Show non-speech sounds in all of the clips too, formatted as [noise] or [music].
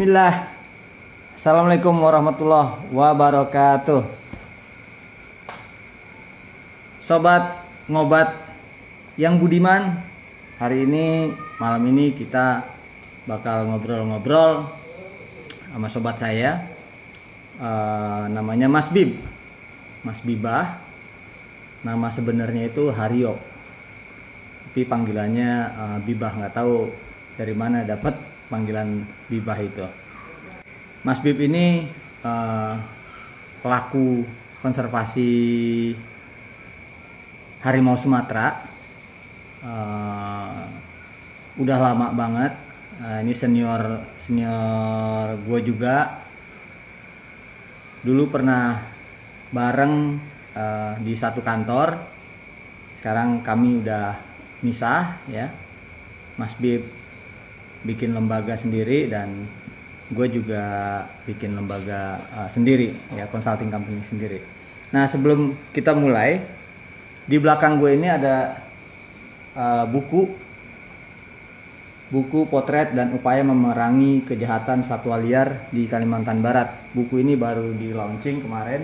Bismillah. Assalamualaikum warahmatullahi wabarakatuh. Sobat ngobat yang budiman, hari ini malam ini kita bakal ngobrol-ngobrol sama sobat saya. Eh, namanya Mas Bib. Mas Bibah. Nama sebenarnya itu Haryo. Tapi panggilannya eh, Bibah nggak tahu dari mana dapat panggilan Bibah itu. Mas Bib ini eh, pelaku konservasi harimau Sumatera. Eh, udah lama banget. Eh, ini senior senior gue juga. Dulu pernah bareng di satu kantor. Sekarang kami udah misah ya. Mas Bib bikin lembaga sendiri dan gue juga bikin lembaga uh, sendiri ya consulting company sendiri. Nah sebelum kita mulai di belakang gue ini ada uh, buku buku potret dan upaya memerangi kejahatan satwa liar di Kalimantan Barat. Buku ini baru di launching kemarin.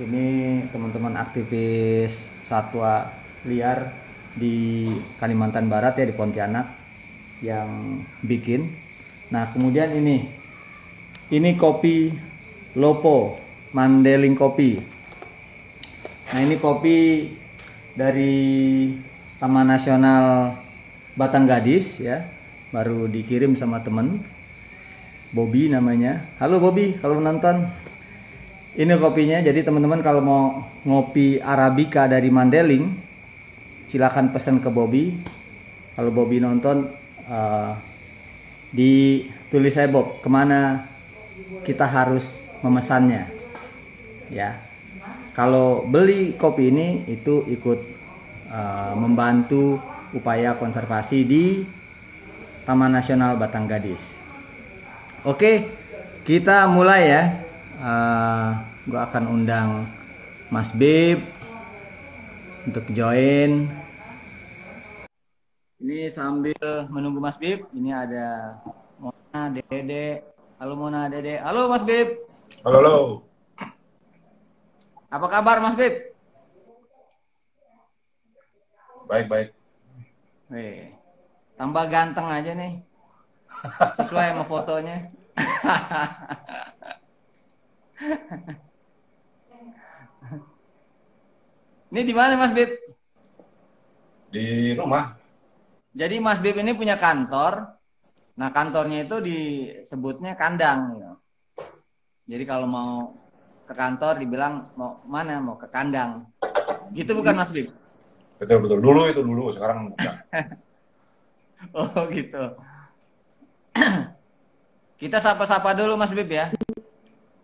Ini teman-teman aktivis satwa liar di Kalimantan Barat ya di Pontianak yang bikin. Nah, kemudian ini ini kopi Lopo Mandeling kopi. Nah, ini kopi dari Taman Nasional Batang Gadis ya. Baru dikirim sama temen Bobby namanya. Halo Bobby, kalau nonton ini kopinya. Jadi teman-teman kalau mau ngopi arabica dari Mandeling, silakan pesan ke Bobby. Kalau Bobby nonton uh, ditulis saya Bob ke mana kita harus memesannya. Ya. Kalau beli kopi ini itu ikut uh, membantu upaya konservasi di Taman Nasional Batang Gadis. Oke kita mulai ya. Uh, eh, gue akan undang Mas Bib untuk join ini sambil menunggu Mas Bib, ini ada Mona, Dede. Halo Mona, Dede. Halo Mas Bib. Halo, halo. Apa kabar Mas Bib? Baik, baik. Wih, tambah ganteng aja nih. Sesuai sama fotonya. [laughs] Ini di mana Mas Bib? Di rumah. Jadi Mas Bib ini punya kantor. Nah kantornya itu disebutnya kandang. Gitu. Jadi kalau mau ke kantor dibilang mau mana mau ke kandang. Gitu bukan Mas Bib? Betul betul. Dulu itu dulu, sekarang bukan. [laughs] oh gitu. [clears throat] Kita sapa-sapa dulu Mas Bib ya.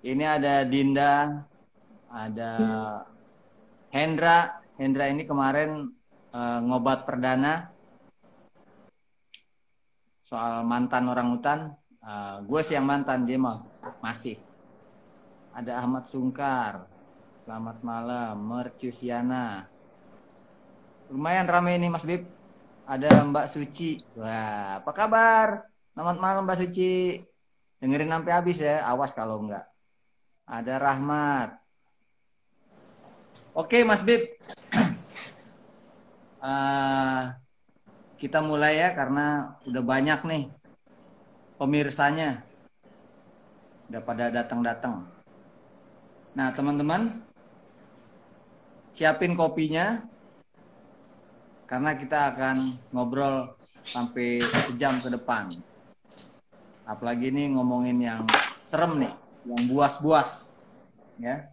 Ini ada Dinda, ada Hendra. Hendra ini kemarin uh, ngobat perdana soal mantan orang hutan, uh, gue sih yang mantan dia mah masih. Ada Ahmad Sungkar, selamat malam, Mercusiana. Lumayan rame ini Mas Bib. Ada Mbak Suci. Wah, apa kabar? Selamat malam Mbak Suci. Dengerin sampai habis ya, awas kalau enggak. Ada Rahmat. Oke Mas Bib. uh, [clears throat] kita mulai ya karena udah banyak nih pemirsanya udah pada datang-datang. Nah, teman-teman siapin kopinya karena kita akan ngobrol sampai sejam ke depan. Apalagi ini ngomongin yang serem nih, yang buas-buas. Ya.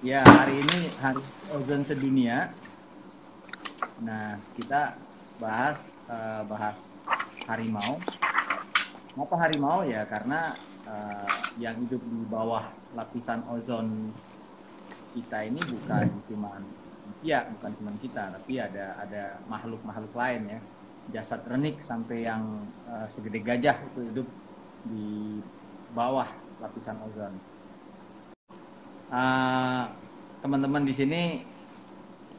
Ya, hari ini hari ozon sedunia. Nah, kita bahas uh, bahas harimau. Kenapa harimau ya? Karena uh, yang hidup di bawah lapisan ozon kita ini bukan cuma manusia, bukan cuma kita, tapi ada ada makhluk-makhluk lain ya. Jasad renik sampai yang uh, segede gajah itu hidup di bawah lapisan ozon. Uh, teman-teman di sini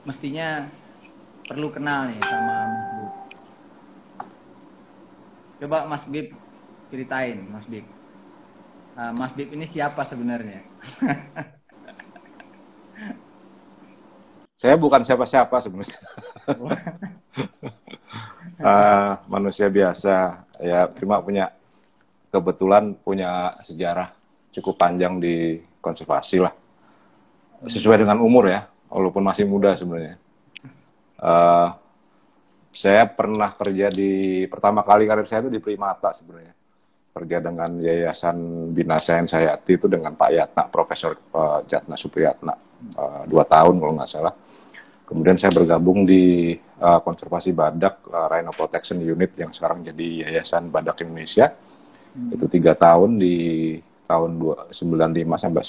mestinya perlu kenal nih sama Mas Bib. Coba Mas Bib ceritain Mas Bib. Uh, Mas Bib ini siapa sebenarnya? Saya bukan siapa-siapa sebenarnya. uh, [laughs] manusia biasa, ya cuma punya kebetulan punya sejarah cukup panjang di konservasi lah. Sesuai dengan umur ya, walaupun masih muda sebenarnya. Uh, saya pernah kerja di pertama kali karir saya itu di Primata sebenarnya kerja dengan Yayasan Bina Sains Hayati itu dengan Pak Yatna, Profesor uh, Jatna Supriyatna, uh, dua tahun kalau nggak salah. Kemudian saya bergabung di uh, konservasi badak uh, Rhino Protection Unit yang sekarang jadi Yayasan Badak Indonesia. Hmm. Itu tiga tahun di tahun 95 sampai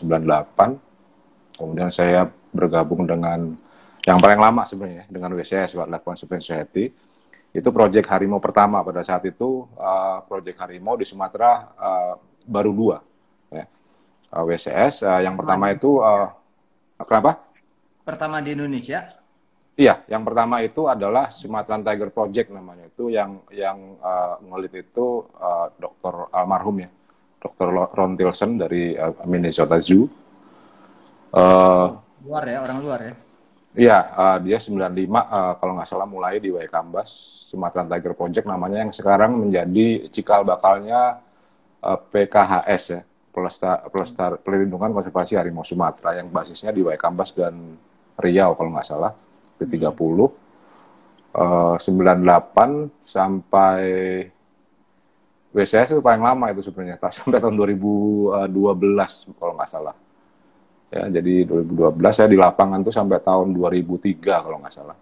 98. Kemudian saya bergabung dengan yang paling lama sebenarnya dengan WCS Wildlife Conservation Society. Itu proyek harimau pertama pada saat itu uh, proyek harimau di Sumatera uh, baru dua ya. uh, WCS uh, yang pertama itu uh, kenapa? Pertama di Indonesia? Iya yang pertama itu adalah Sumatera Tiger Project namanya. Itu yang yang uh, ngelit itu uh, dokter almarhum ya dokter Ron Tilson dari uh, Minnesota Zoo. Uh, luar ya orang luar ya Iya, uh, dia 95 uh, eh, kalau nggak salah mulai di Waikambas, Sumatera Tiger Project namanya yang sekarang menjadi cikal bakalnya uh, eh, PKHS ya, Pelestar, Pelestar Pelindungan Konservasi Harimau Sumatera yang basisnya di Waikambas dan Riau kalau nggak salah, di 30. Uh, 98 sampai WCS itu paling lama itu sebenarnya, [laughs] sampai tahun 2012 kalau nggak salah ya jadi 2012 saya di lapangan tuh sampai tahun 2003 kalau nggak salah.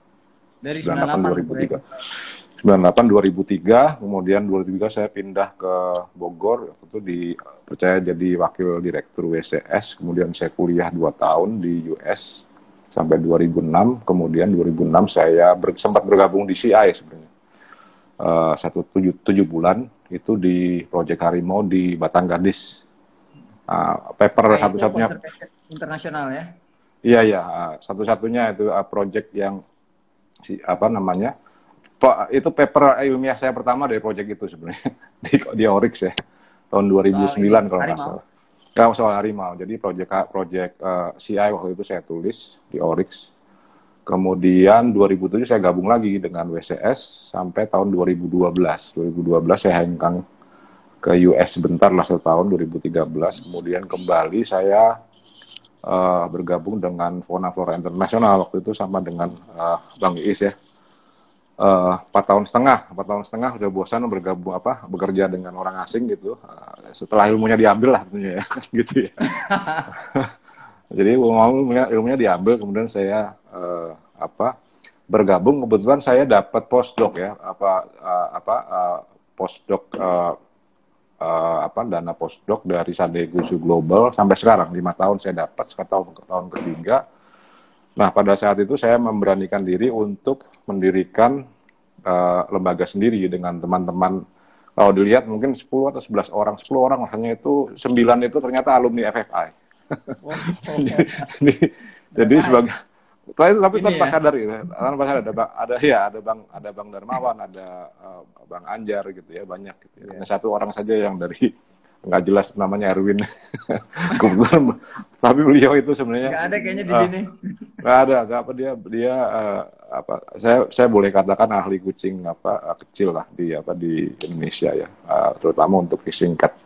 Dari 98 2003 98 2003 kemudian 2003 saya pindah ke Bogor itu di percaya jadi wakil direktur WCS kemudian saya kuliah 2 tahun di US sampai 2006 kemudian 2006 saya ber, sempat bergabung di CI sebenarnya. Uh, satu tujuh, tujuh bulan itu di proyek harimau di Batang Gadis. Uh, paper nah, satu-satunya internasional ya? Iya iya, satu-satunya itu uh, project yang si apa namanya? itu paper ilmiah saya pertama dari project itu sebenarnya [laughs] di di Oryx ya tahun 2009 soal kalau nggak salah. Kalau soal harimau. Jadi project project uh, CI waktu itu saya tulis di Oryx. Kemudian 2007 saya gabung lagi dengan WCS sampai tahun 2012. 2012 saya hengkang ke US sebentar lah setahun 2013. Kemudian kembali saya uh, bergabung dengan Fauna Flora Internasional waktu itu sama dengan uh, Bang Iis ya. Eh, empat uh, tahun setengah empat tahun setengah udah bosan bergabung apa bekerja dengan orang asing gitu. Uh, setelah ilmunya diambil lah tentunya ya [laughs] gitu ya. [laughs] Jadi ilmunya, ilmunya diambil kemudian saya uh, apa bergabung. Kebetulan saya dapat postdoc ya apa uh, apa uh, postdoc uh, uh, apa dana postdoc dari Sadegusu Global sampai sekarang lima tahun saya dapat tahun tahun ketiga. Nah pada saat itu saya memberanikan diri untuk mendirikan uh, lembaga sendiri dengan teman-teman. Kalau dilihat mungkin 10 atau 11 orang, 10 orang hanya itu 9 itu ternyata alumni FFI. [laughs] jadi, jadi sebagai tapi, tapi Ini tanpa ya? sadar gitu, tanpa sadar ada bang, ada ya ada bang ada bang Darmawan, ada uh, bang Anjar gitu ya banyak gitu. Ya. Hanya satu orang saja yang dari nggak jelas namanya Erwin. [laughs] Kebetulan, tapi beliau itu sebenarnya nggak ada kayaknya di uh, sini. Nggak ada, nggak apa dia dia uh, apa saya saya boleh katakan ahli kucing apa uh, kecil lah di apa di Indonesia ya, uh, terutama untuk fishing cat.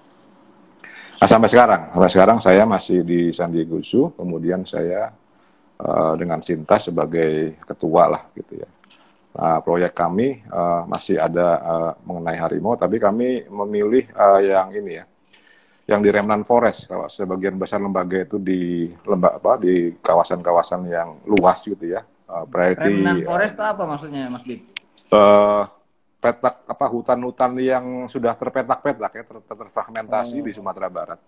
Nah, sampai sekarang, sampai sekarang saya masih di San Diego Zoo, kemudian saya uh, dengan Sinta sebagai ketua lah gitu ya. Nah, proyek kami uh, masih ada uh, mengenai harimau, tapi kami memilih uh, yang ini ya, yang di Remnant Forest. Kalau sebagian besar lembaga itu di lembah apa di kawasan-kawasan yang luas gitu ya. Uh, priority, Remnant Forest itu apa maksudnya, Mas Dik? Uh, petak apa hutan-hutan yang sudah terpetak-petak ya, ter ter terfragmentasi oh. di Sumatera Barat.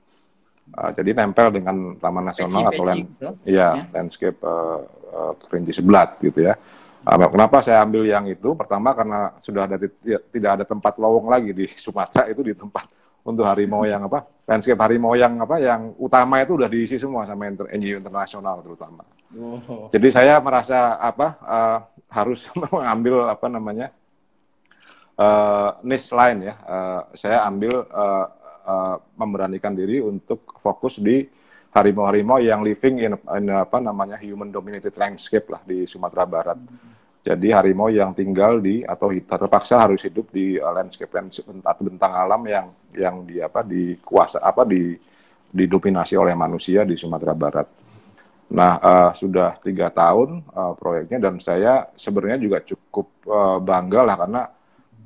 Uh, jadi nempel dengan Taman Nasional peci, atau land, gitu. ya, landscape uh, uh, kerinci sebelat gitu ya. Uh, kenapa saya ambil yang itu? Pertama karena sudah ada ya, tidak ada tempat lowong lagi di Sumatera itu di tempat untuk harimau yang apa landscape harimau yang apa yang utama itu udah diisi semua sama inter, NGO internasional terutama. Oh. Jadi saya merasa apa uh, harus [laughs] mengambil apa namanya uh, niche lain ya. Uh, saya ambil uh, uh, memberanikan diri untuk fokus di harimau-harimau yang living in, in apa namanya human dominated landscape lah di Sumatera Barat. Jadi harimau yang tinggal di atau terpaksa harus hidup di uh, landscape landscape atau bentang alam yang yang di apa di kuasa apa di didominasi oleh manusia di Sumatera Barat. Nah uh, sudah tiga tahun uh, proyeknya dan saya sebenarnya juga cukup uh, bangga lah karena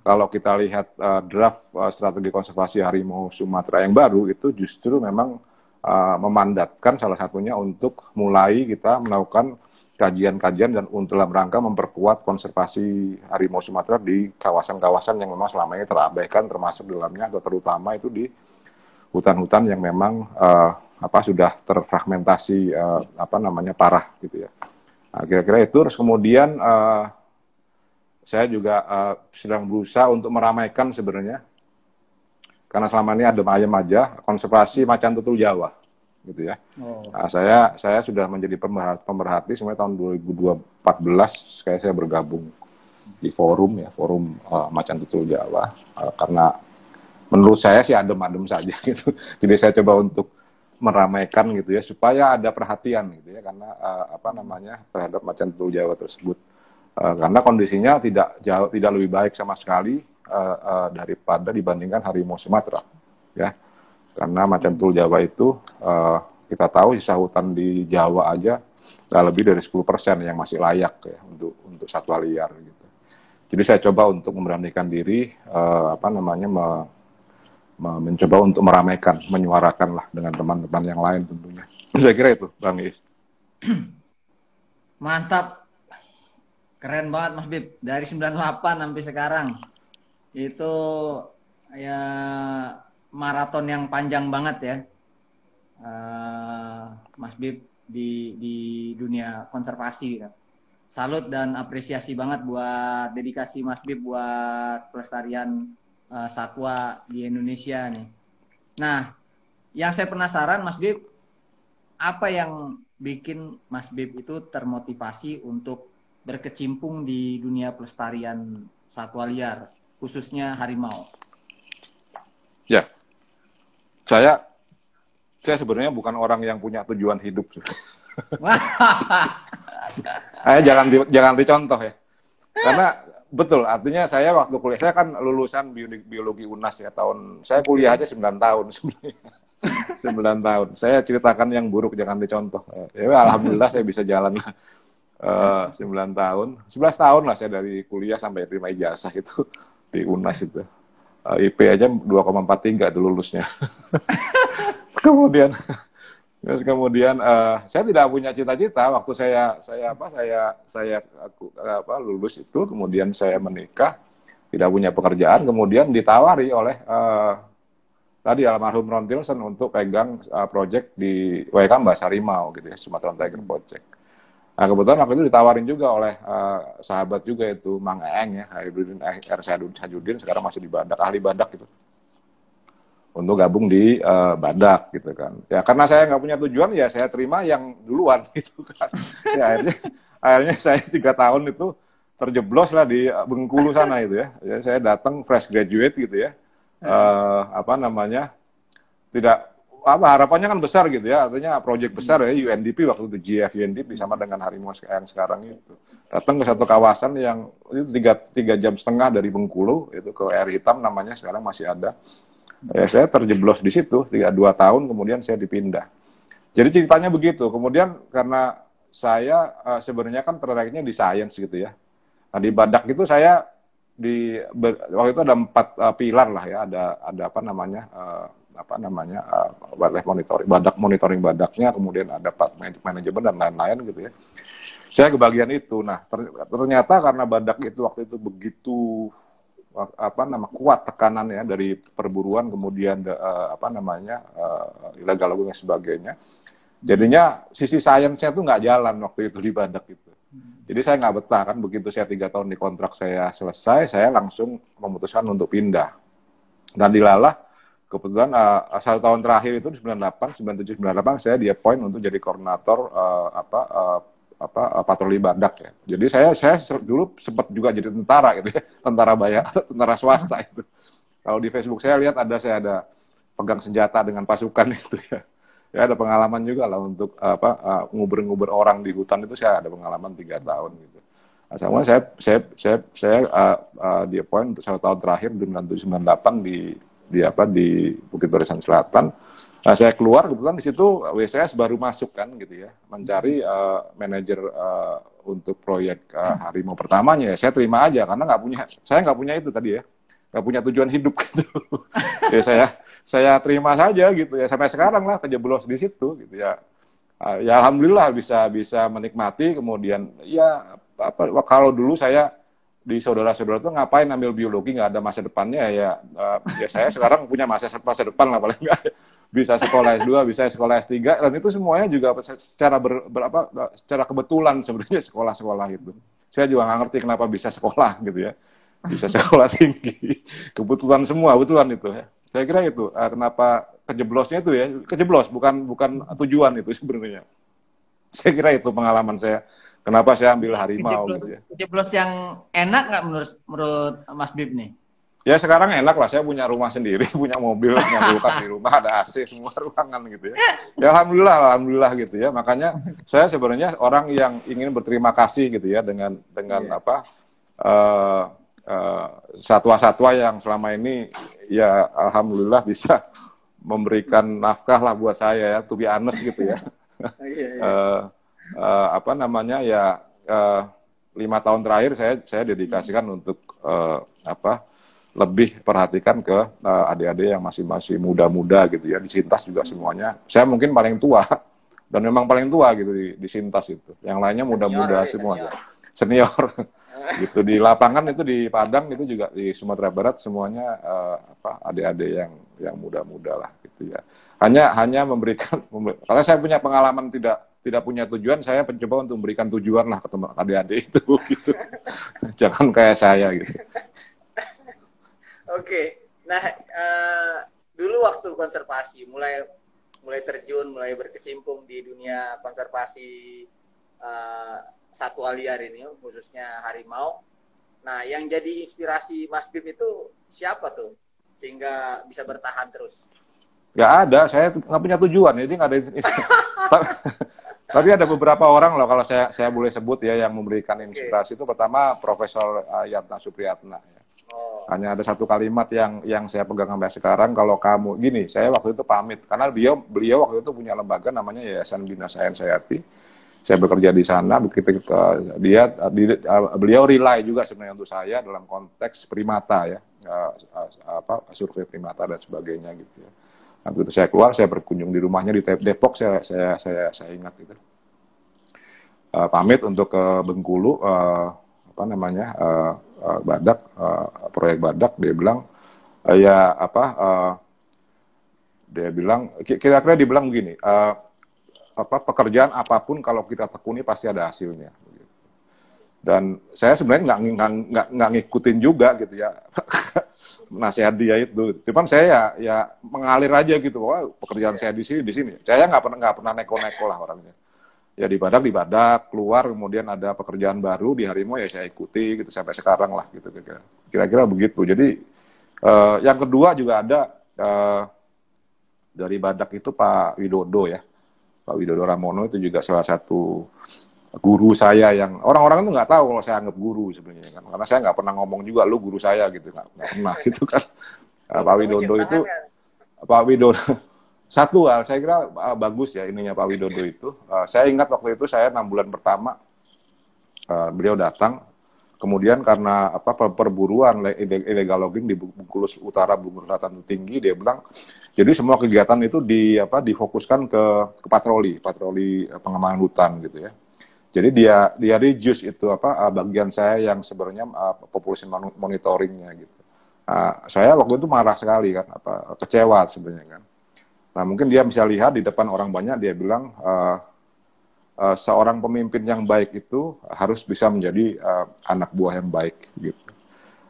kalau kita lihat uh, draft uh, strategi konservasi harimau Sumatera yang baru itu justru memang uh, memandatkan salah satunya untuk mulai kita melakukan kajian-kajian dan untuk dalam rangka memperkuat konservasi harimau Sumatera di kawasan-kawasan yang memang selama ini terabaikan termasuk dalamnya atau terutama itu di hutan-hutan yang memang uh, apa sudah terfragmentasi uh, apa namanya parah gitu ya. Nah, kira-kira itu terus kemudian uh, saya juga uh, sedang berusaha untuk meramaikan sebenarnya karena selama ini ada ayam aja konservasi macan tutul Jawa gitu ya. Oh. Nah, saya saya sudah menjadi pemerhati, pemerhati sebenarnya tahun 2014 kayak saya bergabung di forum ya forum uh, macan tutul Jawa uh, karena menurut saya sih adem-adem saja [laughs] gitu. Jadi saya coba untuk meramaikan gitu ya supaya ada perhatian gitu ya karena uh, apa namanya terhadap macan tutul Jawa tersebut. Uh, karena kondisinya tidak jauh tidak lebih baik sama sekali uh, uh, daripada dibandingkan harimau Sumatera ya karena macan tutul Jawa itu uh, kita tahu sisa hutan di Jawa aja nggak lebih dari 10% yang masih layak ya untuk untuk satwa liar gitu. Jadi saya coba untuk memberanikan diri uh, apa namanya me, mencoba untuk meramaikan, menyuarakan lah dengan teman-teman yang lain tentunya. saya kira itu, Bang Is. Mantap. Keren banget Mas Bib. Dari 98 sampai sekarang. Itu ya maraton yang panjang banget ya, uh, Mas Bib di di dunia konservasi. Ya. Salut dan apresiasi banget buat dedikasi Mas Bib buat pelestarian uh, satwa di Indonesia nih. Nah, yang saya penasaran Mas Bib, apa yang bikin Mas Bib itu termotivasi untuk berkecimpung di dunia pelestarian satwa liar, khususnya harimau? Ya, saya saya sebenarnya bukan orang yang punya tujuan hidup. [laughs] Ayo jangan di, jangan dicontoh ya. Karena betul artinya saya waktu kuliah saya kan lulusan biologi, biologi UNAS ya tahun saya kuliah aja 9 tahun sebenarnya. [laughs] 9 tahun. Saya ceritakan yang buruk jangan dicontoh. Ya alhamdulillah saya bisa jalan uh, 9 tahun. 11 tahun lah saya dari kuliah sampai terima ijazah itu [laughs] di UNAS itu uh, IP aja 2,43 itu lulusnya. [laughs] kemudian terus kemudian uh, saya tidak punya cita-cita waktu saya saya apa saya saya aku apa lulus itu kemudian saya menikah tidak punya pekerjaan kemudian ditawari oleh uh, tadi almarhum Ron Tilson untuk pegang uh, project di WK Mbak Sarimau gitu ya Sumatera Tiger Project Nah kebetulan waktu itu ditawarin juga oleh uh, sahabat juga itu Mang Eng ya, Habibudin R. Sajudin, sekarang masih di Badak, ahli Badak gitu. Untuk gabung di uh, Badak gitu kan. Ya karena saya nggak punya tujuan ya saya terima yang duluan [laughs] gitu kan. Ya akhirnya, akhirnya saya tiga tahun itu terjeblos lah di Bengkulu sana itu ya. ya saya datang fresh graduate gitu ya. Uh, apa namanya tidak apa harapannya kan besar gitu ya. Artinya proyek besar ya UNDP waktu itu GF UNDP sama dengan harimau yang sekarang itu. Datang ke satu kawasan yang itu tiga, tiga jam setengah dari Bengkulu itu ke air hitam namanya sekarang masih ada. Ya saya terjeblos di situ tiga dua tahun kemudian saya dipindah. Jadi ceritanya begitu. Kemudian karena saya uh, sebenarnya kan tertariknya di sains gitu ya. Nah di Badak itu saya di waktu itu ada empat uh, pilar lah ya. Ada ada apa namanya uh, apa namanya uh, wildlife monitoring, badak monitoring badaknya, kemudian ada part manajemen dan lain-lain gitu ya. Saya kebagian itu. Nah ternyata karena badak itu waktu itu begitu apa nama kuat tekanan ya dari perburuan kemudian uh, apa namanya uh, illegal logging dan sebagainya. Jadinya sisi sainsnya tuh nggak jalan waktu itu di badak itu. Jadi saya nggak betah kan begitu saya tiga tahun di kontrak saya selesai, saya langsung memutuskan untuk pindah. Dan dilalah kebetulan uh, satu tahun terakhir itu di 98, 97, 98 saya di appoint untuk jadi koordinator uh, apa uh, apa patroli badak ya. Jadi saya saya dulu sempat juga jadi tentara gitu ya, [laughs] tentara bayar, tentara swasta itu. Kalau di Facebook saya lihat ada saya ada pegang senjata dengan pasukan [laughs] itu ya. Ya ada pengalaman juga lah untuk apa uh, nguber-nguber orang di hutan itu saya ada pengalaman tiga tahun gitu. Nah, sama saya saya saya saya uh, uh, di appoint untuk satu tahun terakhir di 1998 di di apa di Bukit Barisan Selatan Nah, saya keluar kebetulan di situ WCS baru masuk kan gitu ya, mencari uh, manajer uh, untuk proyek uh, harimau pertamanya ya. Saya terima aja karena nggak punya, saya nggak punya itu tadi ya, nggak punya tujuan hidup [laughs] gitu. ya saya saya terima saja gitu ya sampai sekarang lah kejeblos di situ gitu ya. Uh, ya alhamdulillah bisa bisa menikmati kemudian ya apa kalau dulu saya di saudara-saudara tuh ngapain ambil biologi nggak ada masa depannya ya uh, ya saya sekarang punya masa masa depan lah paling nggak [laughs] bisa sekolah S2, bisa sekolah S3 dan itu semuanya juga secara ber, berapa secara kebetulan sebenarnya sekolah-sekolah itu. Saya juga nggak ngerti kenapa bisa sekolah gitu ya. Bisa sekolah [laughs] tinggi. Kebetulan semua, kebetulan itu ya. Saya kira itu uh, kenapa kejeblosnya itu ya, kejeblos bukan bukan tujuan itu sebenarnya. Saya kira itu pengalaman saya kenapa saya ambil harimau kejeblos, gitu ya. Kejeblos yang enak nggak menurut menurut Mas Bib nih? Ya sekarang enak lah, saya punya rumah sendiri, [laughs] punya mobil, punya [laughs] kulkas di rumah, ada AC semua ruangan gitu ya. [laughs] Ya alhamdulillah, alhamdulillah gitu ya. Makanya saya sebenarnya orang yang ingin berterima kasih gitu ya dengan dengan yeah. apa uh, uh, satwa-satwa yang selama ini ya alhamdulillah bisa memberikan nafkah lah buat saya ya, to be honest gitu ya. uh, uh, apa namanya ya uh, lima tahun terakhir saya saya dedikasikan hmm. untuk uh, apa lebih perhatikan ke uh, adik-adik yang masih masih muda-muda gitu ya di Sintas juga semuanya. Saya mungkin paling tua [laughs] dan memang paling tua gitu di, di Sintas itu. Yang lainnya muda-muda semua. senior, senior. [laughs] gitu di lapangan itu di Padang itu juga di Sumatera Barat semuanya uh, apa adik-adik yang yang muda-muda lah gitu ya. Hanya hanya memberikan [laughs] karena saya punya pengalaman tidak tidak punya tujuan saya mencoba untuk memberikan tujuan lah ke teman adik-adik itu [laughs] gitu jangan kayak saya gitu Oke, nah uh, dulu waktu konservasi mulai mulai terjun, mulai berkecimpung di dunia konservasi uh, satwa liar ini, khususnya harimau. Nah, yang jadi inspirasi Mas Bib itu siapa tuh sehingga bisa bertahan terus? Gak ada, saya nggak punya tujuan, jadi nggak ada. [laughs] Tapi ada beberapa orang loh kalau saya saya boleh sebut ya yang memberikan inspirasi okay. itu pertama Profesor uh, Yatna Supriyatna. Ya. Oh. Hanya ada satu kalimat yang yang saya pegang sampai sekarang kalau kamu gini, saya waktu itu pamit karena beliau beliau waktu itu punya lembaga namanya Yayasan Bina Sains Sayati. Saya bekerja di sana begitu ke, dia di, beliau rely juga sebenarnya untuk saya dalam konteks primata ya, uh, uh, apa survei primata dan sebagainya gitu ya. Nah, begitu saya keluar, saya berkunjung di rumahnya di Depok, saya saya saya, saya ingat itu. Uh, pamit untuk ke Bengkulu, uh, apa namanya, uh, uh, badak uh, proyek badak dia bilang uh, ya apa uh, dia bilang kira-kira dia bilang begini uh, apa pekerjaan apa pun kalau kita tekuni pasti ada hasilnya dan saya sebenarnya nggak nggak nggak ngikutin juga gitu ya. [laughs] Nasihat dia itu. Cuman saya ya ya mengalir aja gitu. Wah pekerjaan saya di sini di sini. Saya nggak pernah nggak pernah neko-neko lah orangnya. Ya di badak di badak keluar kemudian ada pekerjaan baru di harimau ya saya ikuti gitu sampai sekarang lah gitu kira-kira. Begitu. Jadi uh, yang kedua juga ada uh, dari badak itu Pak Widodo ya. Pak Widodo Ramono itu juga salah satu guru saya yang orang-orang itu nggak tahu kalau saya anggap guru sebenarnya kan. Karena saya nggak pernah ngomong juga lu guru saya gitu. Nggak pernah [laughs] gitu kan. Pak Widodo itu Pak Widodo satu hal saya kira uh, bagus ya ininya Pak Widodo itu. Uh, saya ingat waktu itu saya enam bulan pertama uh, beliau datang, kemudian karena apa perburuan illegal logging di Bengkulu Utara, Bengkulu Selatan itu tinggi, dia bilang jadi semua kegiatan itu di apa difokuskan ke, ke patroli, patroli pengembangan hutan gitu ya. Jadi dia dia reduce itu apa bagian saya yang sebenarnya uh, population monitoringnya gitu. Uh, saya waktu itu marah sekali kan, apa kecewa sebenarnya kan Nah, mungkin dia bisa lihat di depan orang banyak, dia bilang uh, uh, seorang pemimpin yang baik itu harus bisa menjadi uh, anak buah yang baik. Gitu.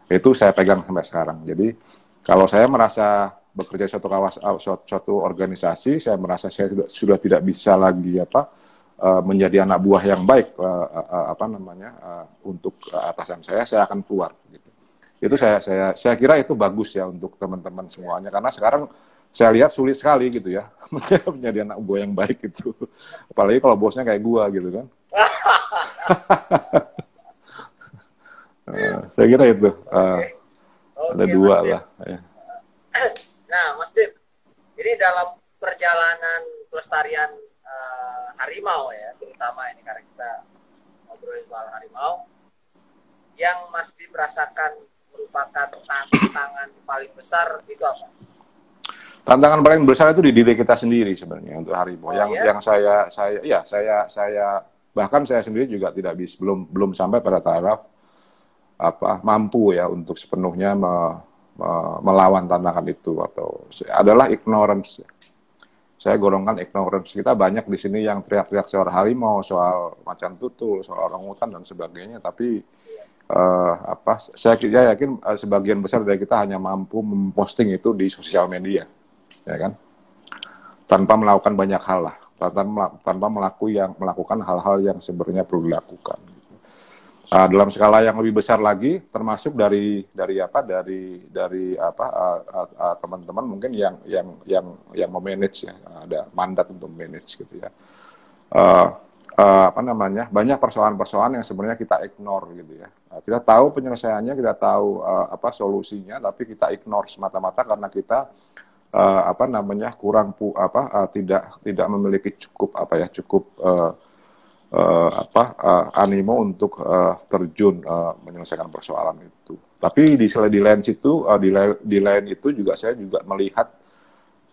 Itu saya pegang sampai sekarang. Jadi kalau saya merasa bekerja suatu kawas, suatu organisasi, saya merasa saya sudah, sudah tidak bisa lagi apa uh, menjadi anak buah yang baik uh, uh, apa namanya uh, untuk atasan saya saya akan keluar gitu. Itu saya saya saya kira itu bagus ya untuk teman-teman semuanya karena sekarang saya lihat sulit sekali gitu ya [laughs] menjadi anak buah yang baik itu. Apalagi kalau bosnya kayak gua gitu kan. [laughs] Saya kira itu uh, Oke, ada dua Mas lah ya. Nah, Mas Bib, ini dalam perjalanan pelestarian eh, harimau ya, terutama ini karena kita ngobrolin soal harimau, yang Mas Bib rasakan merupakan tantangan paling besar itu apa? tantangan paling besar itu di diri kita sendiri sebenarnya untuk harimau Oh, yang ya? yang saya saya ya saya saya bahkan saya sendiri juga tidak bisa belum belum sampai pada taraf apa mampu ya untuk sepenuhnya me- me- melawan tantangan itu atau adalah ignorance. Saya golongkan ignorance kita banyak di sini yang teriak-teriak soal harimau soal macan tutul soal orangutan dan sebagainya. Tapi eh, apa saya saya yakin eh, sebagian besar dari kita hanya mampu memposting itu di sosial media ya kan? Tanpa melakukan banyak hal lah tanpa melakukan hal-hal yang sebenarnya perlu dilakukan Ah, dalam skala yang lebih besar lagi termasuk dari dari apa dari dari apa ah, ah, teman-teman mungkin yang yang yang yang memanage ya ada mandat untuk manage gitu ya. Eh, eh, apa namanya banyak persoalan-persoalan yang sebenarnya kita ignore gitu ya. Eh, kita tahu penyelesaiannya kita tahu eh, apa solusinya tapi kita ignore semata-mata karena kita eh, apa namanya kurang pu apa eh, tidak tidak memiliki cukup apa ya cukup eh, eh, apa eh, animo untuk eh, terjun eh, menyelesaikan persoalan itu. Tapi di di lain situ eh, di lain di lain itu juga saya juga melihat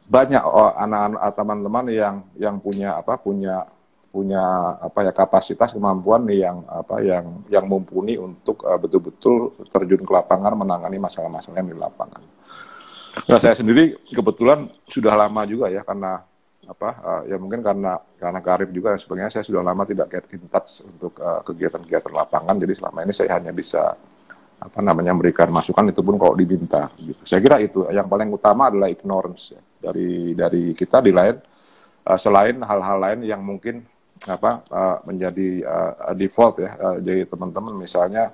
banyak anak-anak teman-teman yang yang punya apa punya punya apa ya kapasitas kemampuan yang apa yang yang mumpuni untuk betul-betul terjun ke lapangan menangani masalah-masalah yang di lapangan. Nah, saya sendiri kebetulan sudah lama juga ya karena apa uh, ya mungkin karena karena karir juga dan sebagainya saya sudah lama tidak get in touch untuk uh, kegiatan-kegiatan lapangan. Jadi selama ini saya hanya bisa apa namanya memberikan masukan itu pun kalau diminta gitu. Saya kira itu. Yang paling utama adalah ignorance ya, dari dari kita di lain uh, selain hal-hal lain yang mungkin apa uh, menjadi uh, default ya uh, jadi teman-teman misalnya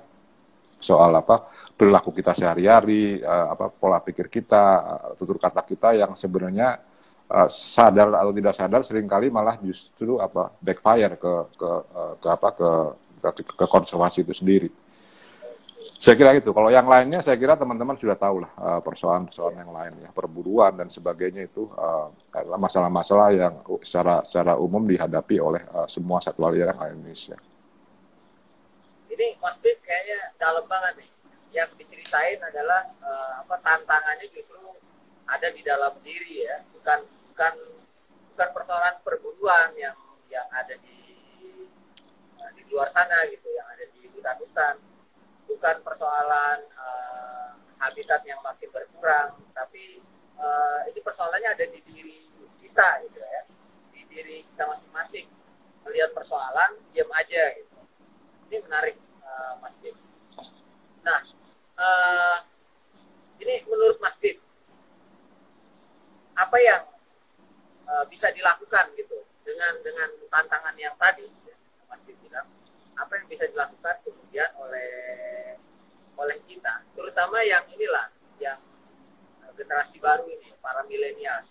soal apa perilaku kita sehari-hari, uh, apa pola pikir kita, uh, tutur kata kita yang sebenarnya uh, sadar atau tidak sadar sering kali malah justru apa backfire ke ke uh, ke apa ke ke, ke konservasi itu sendiri. Saya kira itu. Kalau yang lainnya saya kira teman-teman sudah tahu lah uh, persoalan-persoalan yang lain ya perburuan dan sebagainya itu masalah-masalah yang secara secara umum dihadapi oleh semua satwa liar yang ada Indonesia. Ini Mas Bib kayaknya dalam banget nih. Yang diceritain adalah eh, apa tantangannya justru ada di dalam diri ya, bukan bukan bukan persoalan perburuan yang yang ada di eh, di luar sana gitu, yang ada di hutan-hutan. Bukan persoalan eh, habitat yang makin berkurang, tapi eh, ini persoalannya ada di diri kita gitu ya, di diri kita masing-masing. Melihat persoalan, diam aja gitu ini menarik eh, Mas Bib. Nah, eh, ini menurut Mas Bib, apa yang eh, bisa dilakukan gitu dengan dengan tantangan yang tadi, ya, bilang, apa yang bisa dilakukan kemudian oleh oleh kita, terutama yang inilah, yang eh, generasi baru ini, para milenial,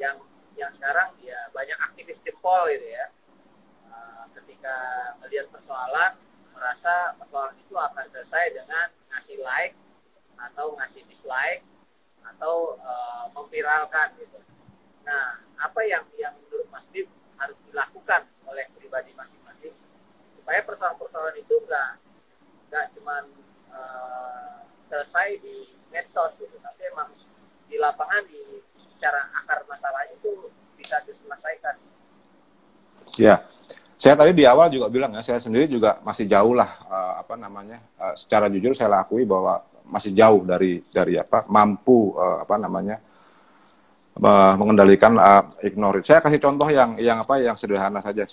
yang yang sekarang ya banyak aktivis jempol gitu ya, Uh, ketika melihat persoalan merasa persoalan itu akan selesai dengan ngasih like atau ngasih dislike atau uh, memviralkan gitu. Nah, apa yang yang menurut Mas Bib harus dilakukan oleh pribadi masing-masing supaya persoalan-persoalan itu enggak enggak cuman uh, selesai di medsos gitu, tapi emang di lapangan di secara akar masalah itu bisa diselesaikan. Ya, saya tadi di awal juga bilang ya, saya sendiri juga masih jauh lah eh, apa namanya. eh, secara jujur saya akui bahwa masih jauh dari dari apa mampu eh, apa namanya eh, mengendalikan eh, ignorance. Saya kasih contoh yang yang apa yang sederhana saja.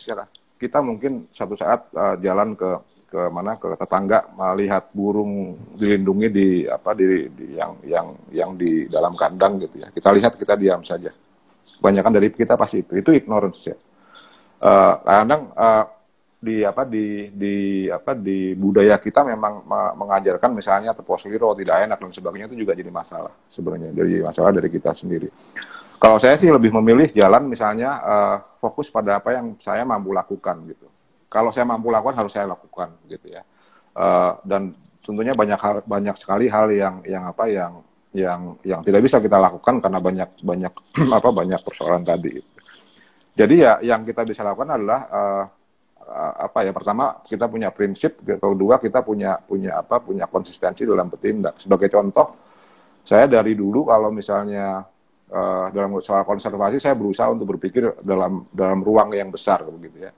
Kita mungkin satu saat eh, jalan ke ke mana ke tetangga melihat burung dilindungi di apa di, di yang yang yang di dalam kandang gitu ya. Kita lihat kita diam saja. Kebanyakan dari kita pasti itu. Itu ignorance ya eh, kadang eh, di apa di di apa di budaya kita memang me- mengajarkan misalnya tepos liro tidak enak dan sebagainya itu juga jadi masalah sebenarnya dari masalah dari kita sendiri. Kalau saya sih lebih memilih jalan misalnya eh, fokus pada apa yang saya mampu lakukan gitu. Kalau saya mampu lakukan harus saya lakukan gitu ya. Eh, dan tentunya banyak hal banyak sekali hal yang yang apa yang yang yang tidak bisa kita lakukan karena banyak banyak [clears throat] apa banyak persoalan tadi. Jadi ya yang kita bisa lakukan adalah eh, apa ya pertama kita punya prinsip, kedua kita punya punya apa punya konsistensi dalam bertindak. Sebagai contoh, saya dari dulu kalau misalnya eh, dalam soal konservasi saya berusaha untuk berpikir dalam dalam ruang yang besar begitu ya.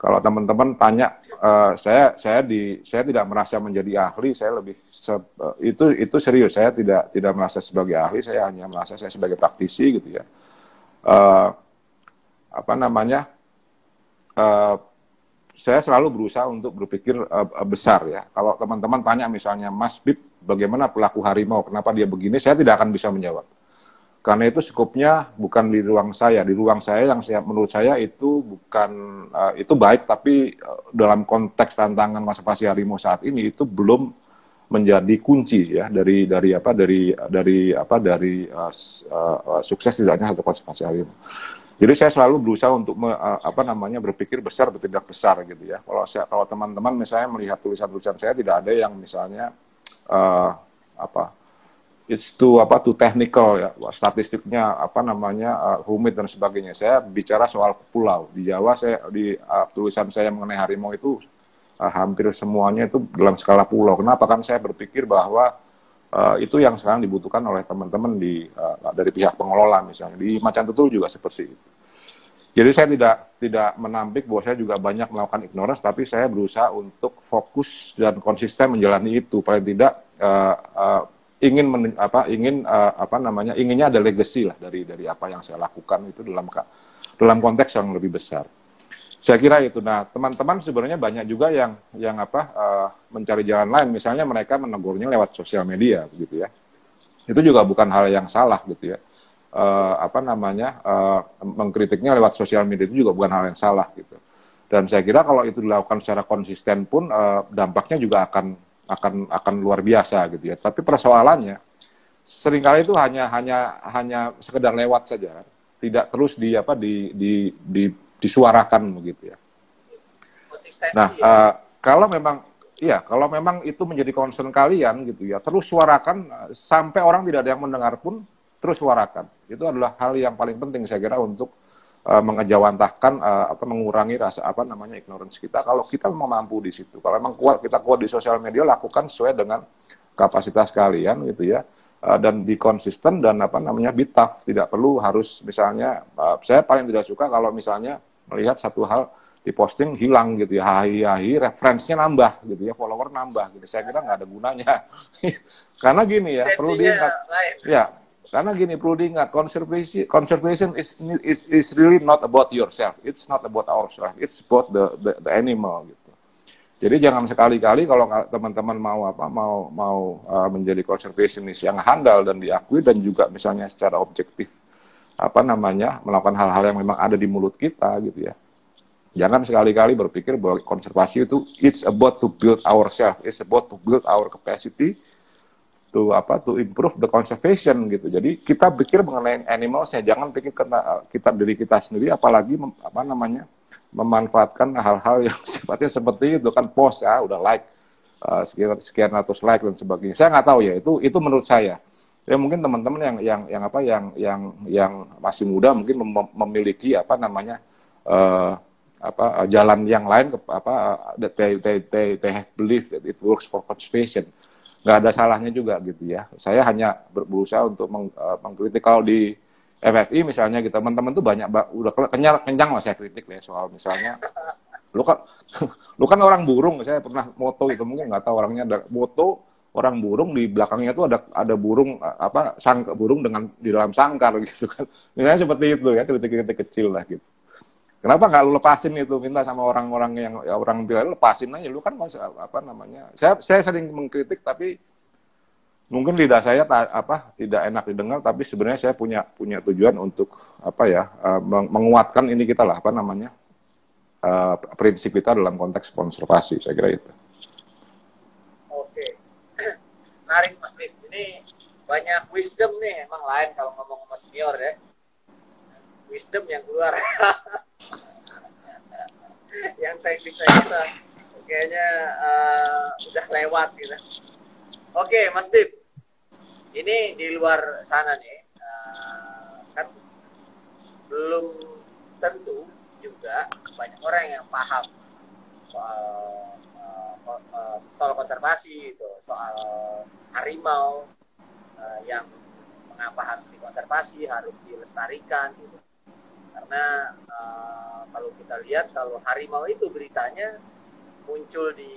Kalau teman-teman tanya eh, saya saya di saya tidak merasa menjadi ahli, saya lebih se- eh, itu itu serius. Saya tidak tidak merasa sebagai ahli, saya hanya merasa saya sebagai praktisi gitu ya. Eh, apa namanya? eh, saya selalu berusaha untuk berpikir eh, besar ya. Kalau teman-teman tanya misalnya Mas Bib, bagaimana pelaku harimau, kenapa dia begini, saya tidak akan bisa menjawab. Karena itu skupnya bukan di ruang saya, di ruang saya yang saya menurut saya itu bukan eh, itu baik, tapi eh, dalam konteks tantangan konservasi harimau saat ini itu belum menjadi kunci ya dari dari apa dari dari apa dari s- eh, sukses tidaknya satu konservasi harimau. Jadi saya selalu berusaha untuk me- uh, apa namanya berpikir besar, bertindak besar gitu ya. Kalau saya kalau teman-teman misalnya melihat tulisan-tulisan saya tidak ada yang misalnya uh, apa it's too apa too technical ya statistiknya apa namanya uh, rumit dan sebagainya. Saya bicara soal pulau di Jawa saya di uh, tulisan saya mengenai harimau itu uh, hampir semuanya itu dalam skala pulau. Kenapa kan saya berpikir bahwa uh, itu yang sekarang dibutuhkan oleh teman-teman di uh, dari pihak pengelola misalnya di Macan Tutul juga seperti itu. Jadi saya tidak tidak menampik bahwa saya juga banyak melakukan ignorance, tapi saya berusaha untuk fokus dan konsisten menjalani itu. Paling tidak uh, uh, ingin men, apa ingin uh, apa namanya inginnya ada legacy lah dari dari apa yang saya lakukan itu dalam dalam konteks yang lebih besar. Saya kira itu. Nah, teman-teman sebenarnya banyak juga yang yang apa uh, mencari jalan lain. Misalnya mereka menegurnya lewat sosial media, begitu ya. Itu juga bukan hal yang salah, gitu ya. Eh, apa namanya eh, mengkritiknya lewat sosial media itu juga bukan hal yang salah, gitu. Dan saya kira kalau itu dilakukan secara konsisten pun eh, dampaknya juga akan akan akan luar biasa, gitu ya. Tapi persoalannya sering kali itu hanya hanya hanya sekedar lewat saja, tidak terus di apa di di, di disuarakan begitu ya. Nah, eh, kalau memang iya, kalau memang itu menjadi concern kalian gitu ya, terus suarakan sampai orang tidak ada yang mendengar pun terus suarakan. Itu adalah hal yang paling penting saya kira untuk eh, mengejawantahkan eh, apa mengurangi rasa apa namanya ignorance kita kalau kita memang mampu di situ. Kalau memang kuat kita kuat di sosial media lakukan sesuai dengan kapasitas kalian gitu ya. Dan di konsisten dan apa namanya tough. tidak perlu harus misalnya saya paling tidak suka kalau misalnya melihat satu hal diposting hilang gitu ya hahi hahi referensinya nambah gitu ya follower nambah gitu. Saya kira nggak ada gunanya. [laughs] Karena gini ya perlu diingat. lain. ya karena gini perlu diingat conservation conservation is, is is really not about yourself. It's not about ourselves. It's about the the, the animal gitu. Jadi jangan sekali-kali kalau ka- teman-teman mau apa mau mau uh, menjadi conservationist yang handal dan diakui dan juga misalnya secara objektif apa namanya melakukan hal-hal yang memang ada di mulut kita gitu ya. Jangan sekali-kali berpikir bahwa konservasi itu it's about to build ourselves it's about to build our capacity to apa to improve the conservation gitu. Jadi kita pikir mengenai animalsnya jangan pikir kena kita diri kita sendiri apalagi mem- apa namanya memanfaatkan hal-hal yang [laughs] sifatnya seperti itu. Kan post ya udah like uh, sekian sekian ratus like dan sebagainya. Saya nggak tahu ya itu itu menurut saya ya mungkin teman-teman yang yang yang apa yang yang yang masih muda mungkin mem- memiliki apa namanya eh, apa jalan yang lain ke, apa that they, they, they, they have believed that it works for conservation. Nggak ada salahnya juga gitu ya. Saya hanya ber- berusaha untuk meng, eh, mengkritik kalau di FFI misalnya gitu. Teman-teman tuh banyak ba- udah ke- kenyang kenyang lah saya kritik ya soal misalnya. Lu kan [laughs] lu kan orang burung saya pernah moto itu mungkin nggak tahu orangnya ada moto orang burung di belakangnya tuh ada ada burung eh, apa sang burung dengan di dalam sangkar gitu kan. [laughs] Misalnya seperti itu ya kritik-kritik kecil lah gitu. Kenapa nggak lu lepasin itu? Minta sama orang-orang yang ya, orang bilang lepasin aja lu kan apa namanya. Saya saya sering mengkritik tapi mungkin lidah saya ta- apa tidak enak didengar tapi sebenarnya saya punya punya tujuan untuk apa ya eh, meng- menguatkan ini kita lah apa namanya uh, prinsip kita dalam konteks konservasi saya kira itu. Oke, menarik Mas Bib. Ini banyak wisdom nih, emang lain kalau ngomong sama senior ya. Wisdom yang keluar. [laughs] yang teknisnya kita kayaknya uh, udah lewat gitu. Oke, Mas Bib. Ini di luar sana nih, uh, kan belum tentu juga banyak orang yang paham soal soal konservasi itu, soal harimau uh, yang mengapa harus dikonservasi, harus dilestarikan gitu. Karena uh, kalau kita lihat kalau harimau itu beritanya muncul di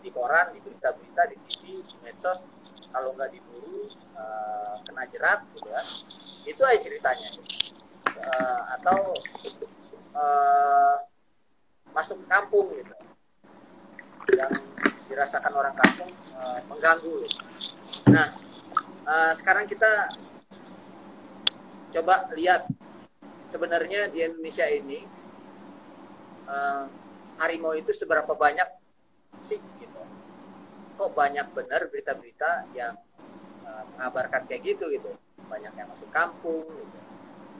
di koran, di berita-berita, di TV, di medsos, kalau nggak diburu uh, kena jerat gitu ya, itu aja ceritanya. Uh, atau uh, masuk ke kampung gitu, yang dirasakan orang kampung uh, mengganggu. Gitu. Nah, uh, sekarang kita coba lihat sebenarnya di Indonesia ini uh, harimau itu seberapa banyak sih gitu kok banyak benar berita-berita yang uh, mengabarkan kayak gitu gitu banyak yang masuk kampung gitu.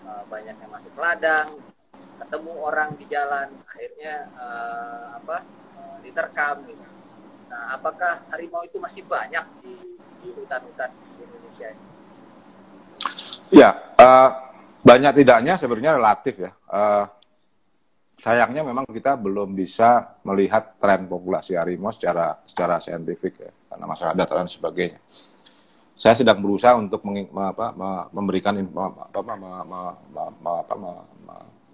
uh, banyak yang masuk ladang ketemu orang di jalan akhirnya uh, apa uh, diterkam gitu. Nah apakah harimau itu masih banyak di hutan-hutan di Indonesia ini? Ya uh, banyak tidaknya sebenarnya relatif ya. Uh, sayangnya memang kita belum bisa melihat tren populasi harimau secara secara saintifik ya karena masalah data dan sebagainya. Saya sedang berusaha untuk memberikan apa, apa,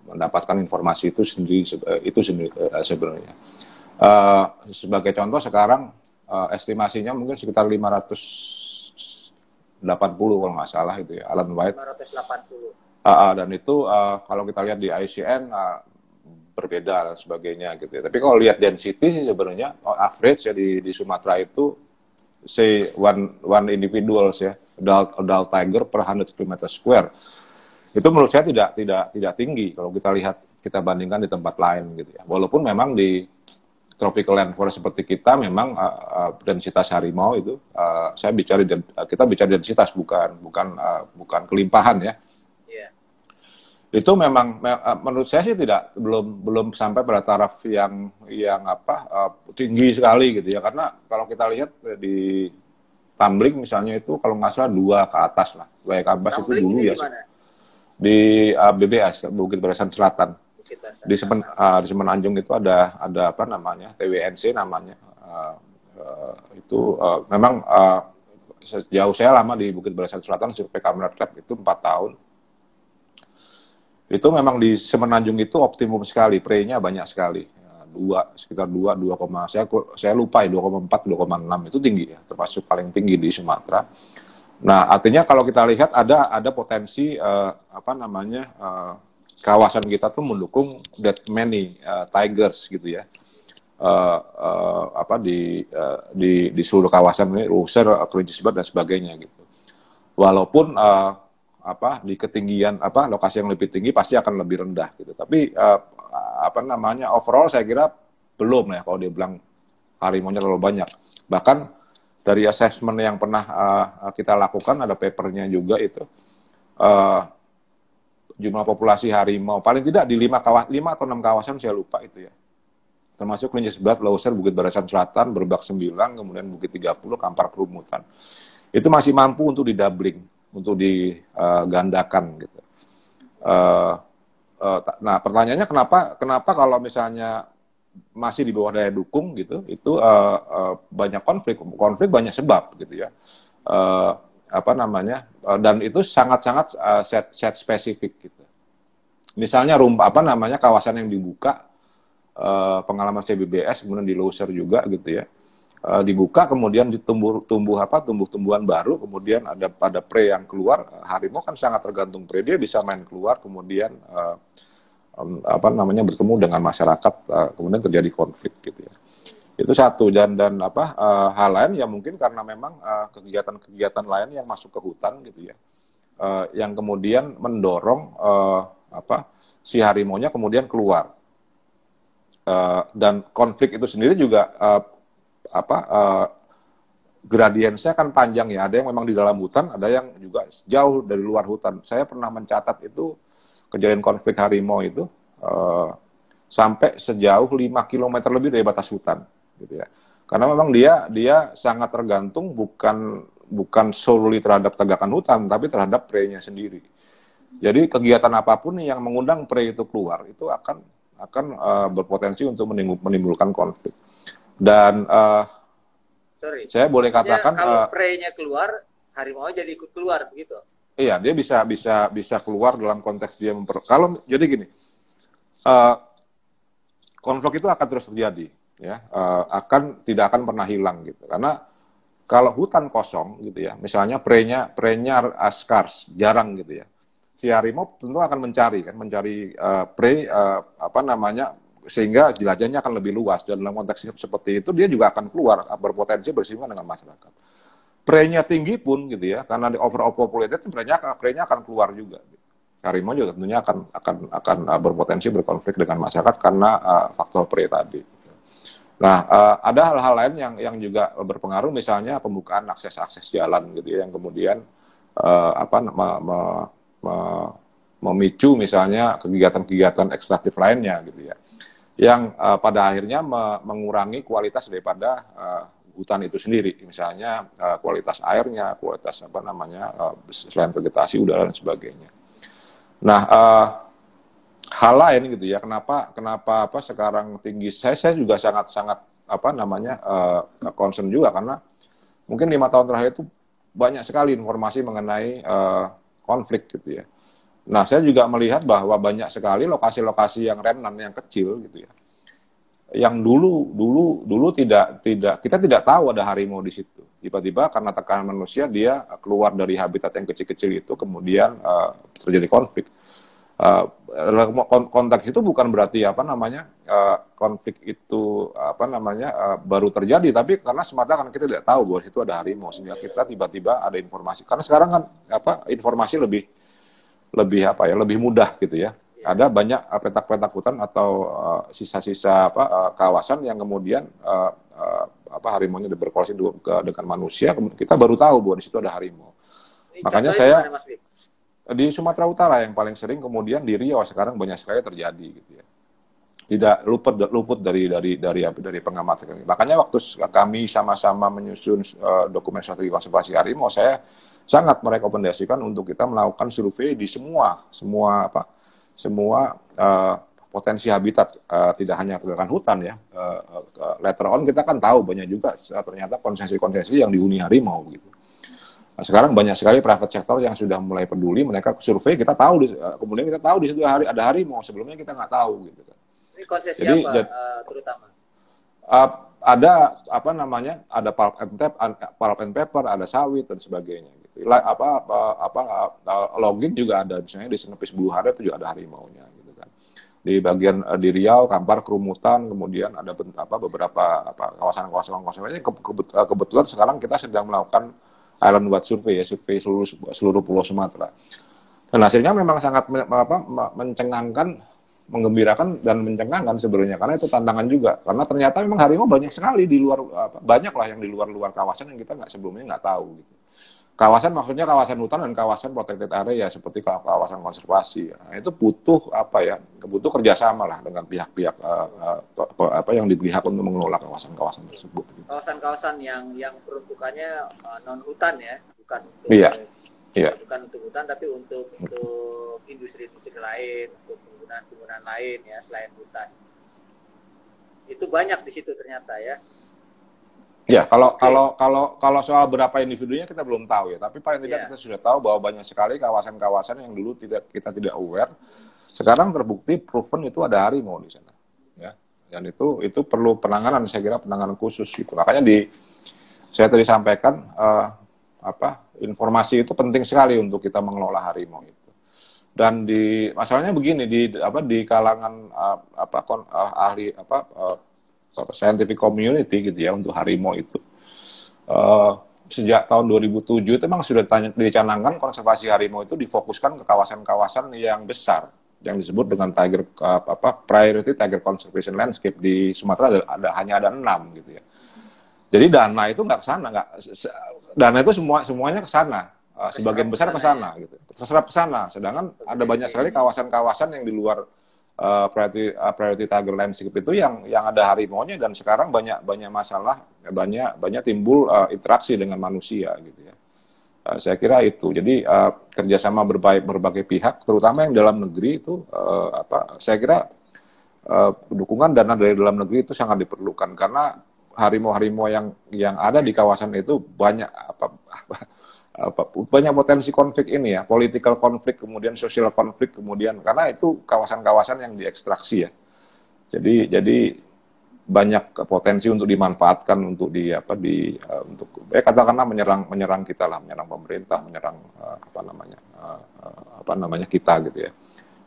mendapatkan informasi itu sendiri itu sendiri eh, sebenarnya. Uh, sebagai contoh sekarang uh, estimasinya mungkin sekitar 580 kalau nggak salah itu ya Alan White. 580. Uh, uh, dan itu uh, kalau kita lihat di ICN uh, berbeda dan sebagainya gitu ya. Tapi kalau lihat density sih sebenarnya oh, average ya di, di Sumatera itu say one one individuals ya adult adult tiger per 100 km square itu menurut saya tidak tidak tidak tinggi kalau kita lihat kita bandingkan di tempat lain gitu ya. Walaupun memang di tropical land forest seperti kita memang uh, uh, densitas harimau itu uh, saya bicara kita bicara densitas bukan bukan uh, bukan kelimpahan ya. Itu memang eh, menurut saya sih tidak belum belum sampai pada taraf yang yang apa uh, tinggi sekali gitu ya. Karena kalau kita lihat di tumbling misalnya itu kalau nggak salah dua ke atas lah. Kayak kabas itu dulu ya di uh, eh, BBS Bukit Barisan Selatan di Semen uh, di Semenanjung itu ada ada apa namanya TWNC namanya uh, uh, itu uh, memang uh, sejauh saya lama di Bukit Barisan Selatan survei kamera trap itu empat tahun itu memang di Semenanjung itu optimum sekali, pre-nya banyak sekali. Dua, sekitar dua, dua koma, saya, saya lupa ya, 2,4, 2,6 itu tinggi ya, termasuk paling tinggi di Sumatera. Nah, artinya kalau kita lihat ada ada potensi uh, apa namanya uh, kawasan kita tuh mendukung that many uh, tigers gitu ya. Uh, uh, apa di uh, di di seluruh kawasan ini, Ruser, Kelinci dan sebagainya gitu. Walaupun uh, apa di ketinggian apa lokasi yang lebih tinggi pasti akan lebih rendah gitu. Tapi uh, apa namanya overall saya kira belum ya kalau dia bilang harimaunya terlalu banyak. Bahkan dari assessment yang pernah uh, kita lakukan ada papernya juga itu uh, jumlah populasi harimau paling tidak di lima kawas lima atau enam kawasan saya lupa itu ya termasuk Kelinci Sebelat, Lauser, Bukit Barisan Selatan, Berbak Sembilan, kemudian Bukit 30, Kampar Kerumutan. Itu masih mampu untuk didabling untuk digandakan gitu. Uh, uh, nah pertanyaannya kenapa kenapa kalau misalnya masih di bawah daya dukung gitu itu uh, uh, banyak konflik konflik banyak sebab gitu ya. Uh, apa namanya uh, dan itu sangat-sangat uh, set set spesifik gitu. Misalnya rum apa namanya kawasan yang dibuka uh, pengalaman CBBS kemudian di loser juga gitu ya. Dibuka kemudian ditumbuh tumbuh apa tumbuh-tumbuhan baru kemudian ada pada pre yang keluar harimau kan sangat tergantung pre dia bisa main keluar kemudian uh, apa namanya bertemu dengan masyarakat uh, kemudian terjadi konflik gitu ya itu satu dan dan apa uh, hal lain yang mungkin karena memang kegiatan-kegiatan uh, lain yang masuk ke hutan gitu ya uh, yang kemudian mendorong uh, apa si harimaunya kemudian keluar uh, dan konflik itu sendiri juga uh, apa uh, gradiensnya kan panjang ya. Ada yang memang di dalam hutan, ada yang juga jauh dari luar hutan. Saya pernah mencatat itu kejadian konflik harimau itu uh, sampai sejauh 5 km lebih dari batas hutan, gitu ya. Karena memang dia dia sangat tergantung bukan bukan solely terhadap tegakan hutan, tapi terhadap prey-nya sendiri. Jadi kegiatan apa pun yang mengundang prey itu keluar itu akan akan uh, berpotensi untuk menimbulkan konflik. Dan uh, Sorry. Saya boleh Maksudnya katakan kalau uh, prey-nya keluar, harimau jadi ikut keluar begitu. Iya dia bisa bisa bisa keluar dalam konteks dia memper kalau jadi gini uh, konflik itu akan terus terjadi ya uh, akan tidak akan pernah hilang gitu karena kalau hutan kosong gitu ya misalnya prey-nya prey-nya askars jarang gitu ya si harimau tentu akan mencari kan mencari uh, prey uh, apa namanya sehingga jelajahnya akan lebih luas dan dalam konteks seperti itu dia juga akan keluar berpotensi bersinggungan dengan masyarakat. Prenya tinggi pun gitu ya karena di over populated prenya prenya akan keluar juga. Harimau juga tentunya akan akan akan uh, berpotensi berkonflik dengan masyarakat karena uh, faktor prey tadi. Nah, uh, ada hal-hal lain yang yang juga berpengaruh misalnya pembukaan akses-akses jalan gitu ya yang kemudian uh, apa me, me, me, memicu misalnya kegiatan-kegiatan ekstraktif lainnya gitu ya yang uh, pada akhirnya me mengurangi kualitas daripada uh, hutan itu sendiri, misalnya uh, kualitas airnya, kualitas apa namanya uh, selain vegetasi udara dan sebagainya. Nah, uh, hal lain gitu ya, kenapa kenapa apa sekarang tinggi? Saya saya juga sangat sangat apa namanya concern juga karena mungkin lima tahun terakhir itu banyak sekali informasi mengenai konflik gitu ya. Nah, saya juga melihat bahwa banyak sekali lokasi-lokasi yang remnan yang kecil gitu ya. Yang dulu dulu dulu tidak tidak kita tidak tahu ada harimau di situ. Tiba-tiba karena tekanan manusia dia keluar dari habitat yang kecil-kecil itu kemudian uh, terjadi konflik. Uh, konteks itu bukan berarti apa namanya uh, konflik itu apa namanya uh, baru terjadi tapi karena semata karena kita tidak tahu bahwa situ ada harimau sehingga kita tiba-tiba ada informasi karena sekarang kan apa informasi lebih lebih apa ya lebih mudah gitu ya ada banyak uh, petak-petak hutan atau uh, sisa-sisa apa uh, kawasan yang kemudian uh, uh, apa berkolaborasi dengan manusia. Kita baru tahu bahwa di situ ada harimau. Makanya saya di Sumatera Utara yang paling sering kemudian di Riau sekarang banyak sekali terjadi gitu ya. Tidak luput luput dari dari dari dari pengamatan makanya waktu kami sama-sama menyusun uh, dokumen strategi konservasi harimau saya sangat merekomendasikan untuk kita melakukan survei di semua semua apa semua uh, potensi habitat uh, tidak hanya kegiatan hutan ya uh, uh, later on kita kan tahu banyak juga uh, ternyata konsesi-konsesi yang dihuni harimau gitu. Nah, sekarang banyak sekali private sector yang sudah mulai peduli mereka survei kita tahu di, uh, kemudian kita tahu di situ hari ada harimau sebelumnya kita nggak tahu gitu kan. Ini konsesi Jadi, apa uh, terutama? Uh, ada apa namanya ada pulp and, tap, pulp and paper ada sawit dan sebagainya apa apa, apa login juga ada. Misalnya di Senepis Bulu Hara itu juga ada harimaunya gitu kan. Di bagian uh, di Riau Kampar Kerumutan kemudian ada apa beberapa apa kawasan-kawasan kawasan lainnya ke, eh, kebetulan sekarang kita sedang melakukan island wide survey ya survei seluruh seluruh pulau Sumatera. Dan hasilnya memang sangat apa, mencengangkan menggembirakan dan mencengangkan sebenarnya. Karena itu tantangan juga. Karena ternyata memang harimau banyak sekali di luar apa, yang di luar luar kawasan yang kita nggak sebelumnya nggak tahu gitu kawasan maksudnya kawasan hutan dan kawasan protected area seperti kawasan konservasi. Nah, itu butuh apa ya? Butuh kerjasama lah dengan pihak-pihak uh, uh, apa yang dipihak untuk mengelola kawasan-kawasan tersebut. Kawasan-kawasan yang yang peruntukannya uh, non hutan ya, bukan untuk iya. Iya. bukan untuk hutan tapi untuk untuk industri-industri lain, untuk penggunaan-penggunaan lain ya selain hutan. Itu banyak di situ ternyata ya. Ya, kalau okay. kalau kalau kalau soal berapa individunya kita belum tahu ya, tapi paling tidak yeah. kita sudah tahu bahwa banyak sekali kawasan-kawasan yang dulu tidak kita tidak aware, sekarang terbukti proven itu ada harimau di sana, ya. Dan itu itu perlu penanganan, saya kira penanganan khusus gitu. Makanya di saya tadi sampaikan uh, apa informasi itu penting sekali untuk kita mengelola harimau itu. Dan di masalahnya begini di apa di kalangan uh, apa kon, uh, ahli apa uh, scientific community gitu ya untuk harimau itu. Uh, sejak tahun 2007 itu memang sudah ditanya, dicanangkan konservasi harimau itu difokuskan ke kawasan-kawasan yang besar yang disebut dengan tiger uh, apa priority tiger conservation landscape di Sumatera ada, ada hanya ada enam gitu ya. Jadi dana itu nggak ke sana, nggak dana itu semua semuanya ke sana. Uh, sebagian besar ke sana gitu. Terserap ke sana. Sedangkan ada banyak sekali kawasan-kawasan yang di luar uh, priority uh, priority tiger landscape itu yang yang ada harimau-nya dan sekarang banyak banyak masalah, banyak banyak timbul uh, interaksi dengan manusia gitu ya. Uh, saya kira itu. Jadi uh, kerjasama berbagai, berbagai pihak, terutama yang dalam negeri itu, uh, apa? Saya kira uh, dukungan dana dari dalam negeri itu sangat diperlukan karena harimau-harimau yang yang ada di kawasan itu banyak apa, apa, [laughs] apa banyak potensi konflik ini ya, political konflik, kemudian sosial konflik, kemudian karena itu kawasan-kawasan yang diekstraksi ya. Jadi jadi banyak potensi untuk dimanfaatkan untuk di apa di uh, untuk eh katakanlah menyerang menyerang kita lah menyerang pemerintah menyerang uh, apa namanya uh, apa namanya kita gitu ya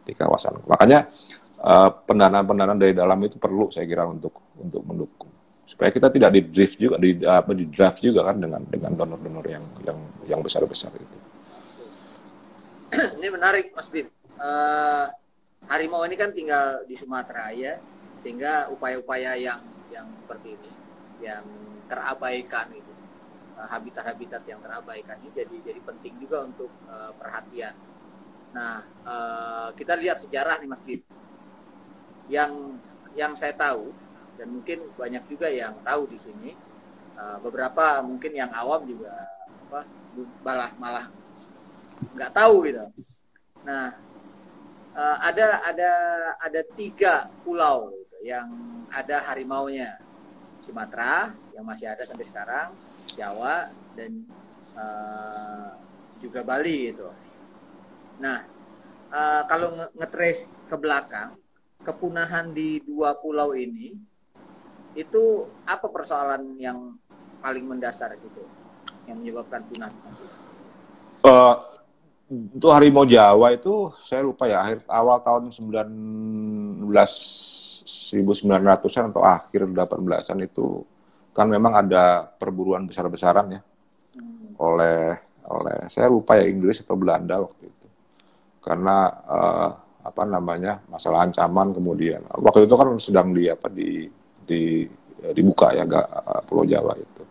di kawasan makanya uh, pendanaan pendanaan dari dalam itu perlu saya kira untuk untuk mendukung supaya kita tidak di drift juga di apa di draft juga kan dengan dengan donor-donor yang yang yang besar besar itu ini menarik Mas Bin uh, harimau ini kan tinggal di Sumatera ya sehingga upaya-upaya yang yang seperti ini yang terabaikan itu eh, habitat-habitat yang terabaikan ini jadi jadi penting juga untuk uh, perhatian. Nah uh, kita lihat sejarah nih Mas Dip. Yang yang saya tahu dan mungkin banyak juga yang tahu di sini. Uh, beberapa mungkin yang awam juga apa malah malah nggak tahu gitu. Nah uh, ada ada ada tiga pulau yang ada harimaunya. Sumatera yang masih ada sampai sekarang Jawa dan uh, juga Bali itu nah uh, kalau ngetrace ke belakang kepunahan di dua pulau ini itu apa persoalan yang paling mendasar itu yang menyebabkan punah? Uh, untuk harimau Jawa itu saya lupa ya akhir awal tahun 19 1900-an atau akhir 18-an itu kan memang ada perburuan besar-besaran ya. Hmm. oleh oleh saya lupa ya Inggris atau Belanda waktu itu. Karena uh, apa namanya masalah ancaman kemudian. Waktu itu kan sedang di apa di di dibuka ya gak, uh, Pulau Jawa itu.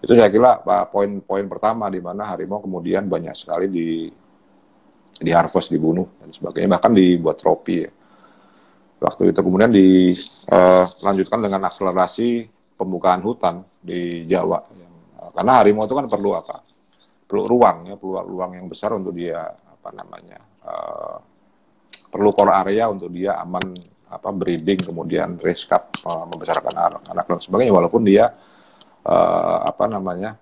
Itu saya kira poin-poin pertama di mana harimau kemudian banyak sekali di di harvest dibunuh dan sebagainya bahkan dibuat tropi ya. Waktu itu kemudian dilanjutkan eh, dengan akselerasi pembukaan hutan di Jawa. Uh, karena harimau itu kan perlu apa? Perlu ruang ya perlu ruang yang besar untuk dia apa namanya uh, perlu core area untuk dia aman apa breeding kemudian raise cup uh, membesarkan anak, anak dan sebagainya. Walaupun dia uh, apa namanya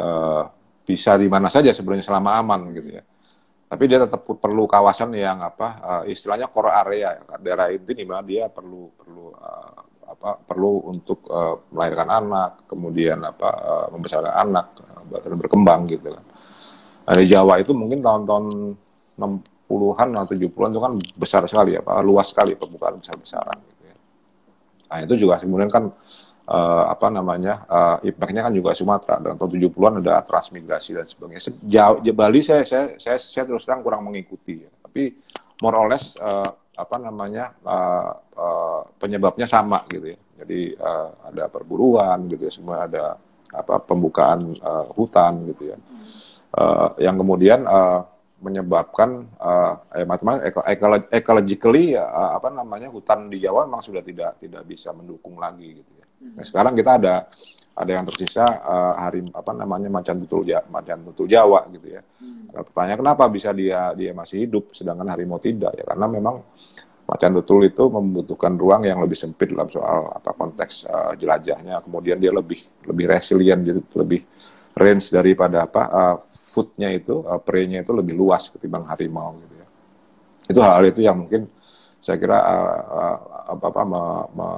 uh, bisa di mana saja sebenarnya selama aman gitu ya. Tapi dia tetap perlu kawasan yang apa uh, istilahnya core area daerah inti di mana dia perlu perlu uh, apa perlu untuk uh, melahirkan anak kemudian apa uh, membesarkan anak uh, berkembang gitu kan. Nah, di Jawa itu mungkin tahun-tahun 60-an atau 70-an itu kan besar sekali ya Pak, luas sekali pembukaan besar-besaran gitu ya. Nah, itu juga kemudian kan uh, apa namanya uh, impactnya kan juga Sumatera dan tahun 70-an ada transmigrasi dan sebagainya. Sejauh Bali saya saya saya, saya terus terang kurang mengikuti ya. Tapi more or less uh, apa namanya uh, uh, penyebabnya sama gitu ya. Jadi uh, ada perburuan gitu ya, semua ada apa pembukaan uh, hutan gitu ya. Uh, yang kemudian uh, menyebabkan uh, eh, macam ecologically uh, apa namanya hutan di Jawa memang sudah tidak tidak bisa mendukung lagi gitu ya. Nah, sekarang kita ada ada yang tersisa uh, hari apa namanya macan tutul ja, macan tutul Jawa gitu ya. Hmm. Nah, pertanyaan kenapa bisa dia dia masih hidup sedangkan harimau tidak ya karena memang macan tutul itu membutuhkan ruang yang lebih sempit dalam soal apa konteks uh, jelajahnya kemudian dia lebih lebih resilient gitu lebih range daripada apa uh, foodnya itu uh, prey-nya itu lebih luas ketimbang harimau gitu ya. Itu hal, -hal itu yang mungkin saya kira uh, uh, apa apa me, me,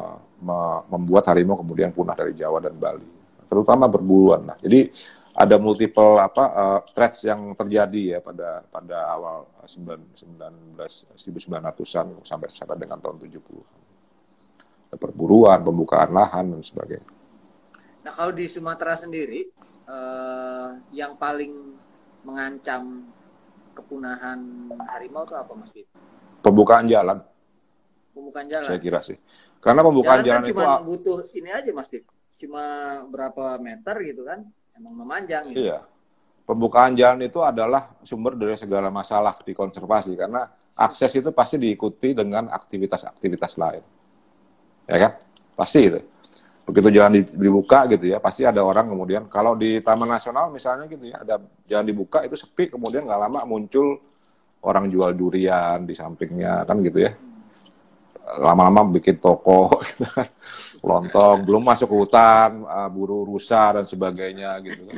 me, membuat harimau kemudian punah dari Jawa dan Bali, terutama berburuan. Nah, jadi ada multiple apa uh, threats yang terjadi ya pada pada awal 19 1900-an sampai sampai dengan tahun 70-an. Perburuan, pembukaan lahan dan sebagainya. Nah, kalau di Sumatera sendiri uh, yang paling mengancam kepunahan harimau itu apa Mas Fit? pembukaan jalan Pembukaan jalan. saya kira sih karena pembukaan jalan, jalan, kan itu cuma butuh ini aja Mas Dik. Cuma berapa meter gitu kan. Emang memanjang gitu. iya pembukaan jalan itu adalah sumber dari segala masalah di konservasi karena akses itu pasti diikuti dengan aktivitas-aktivitas lain ya kan pasti itu begitu jalan di- dibuka gitu ya pasti ada orang kemudian kalau di taman nasional misalnya gitu ya ada jalan dibuka itu sepi kemudian nggak lama muncul orang jual durian di sampingnya kan gitu ya. Lama-lama bikin toko [laughs] gitu kan. Lontong belum masuk ke hutan uh, buru rusa dan sebagainya gitu kan.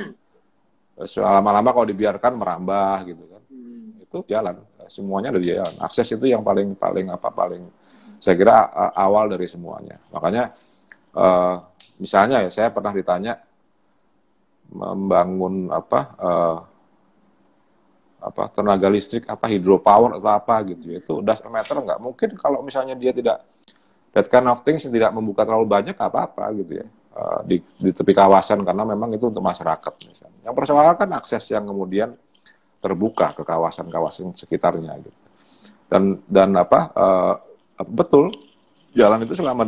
Terus lama-lama kalau dibiarkan merambah gitu kan. Hmm. itu jalan semuanya dari jalan. Akses itu yang paling paling apa paling saya kira uh, awal dari semuanya. Makanya uh, misalnya ya saya pernah ditanya membangun apa uh, apa tenaga listrik apa hidropower atau apa gitu ya. itu das meter nggak mungkin kalau misalnya dia tidak that kind of things tidak membuka terlalu banyak nggak apa-apa gitu ya. Uh, di, di tepi kawasan karena memang itu untuk masyarakat misalnya. Yang persoalan kan akses yang kemudian terbuka ke kawasan-kawasan sekitarnya gitu. Dan dan apa uh, betul jalan itu selama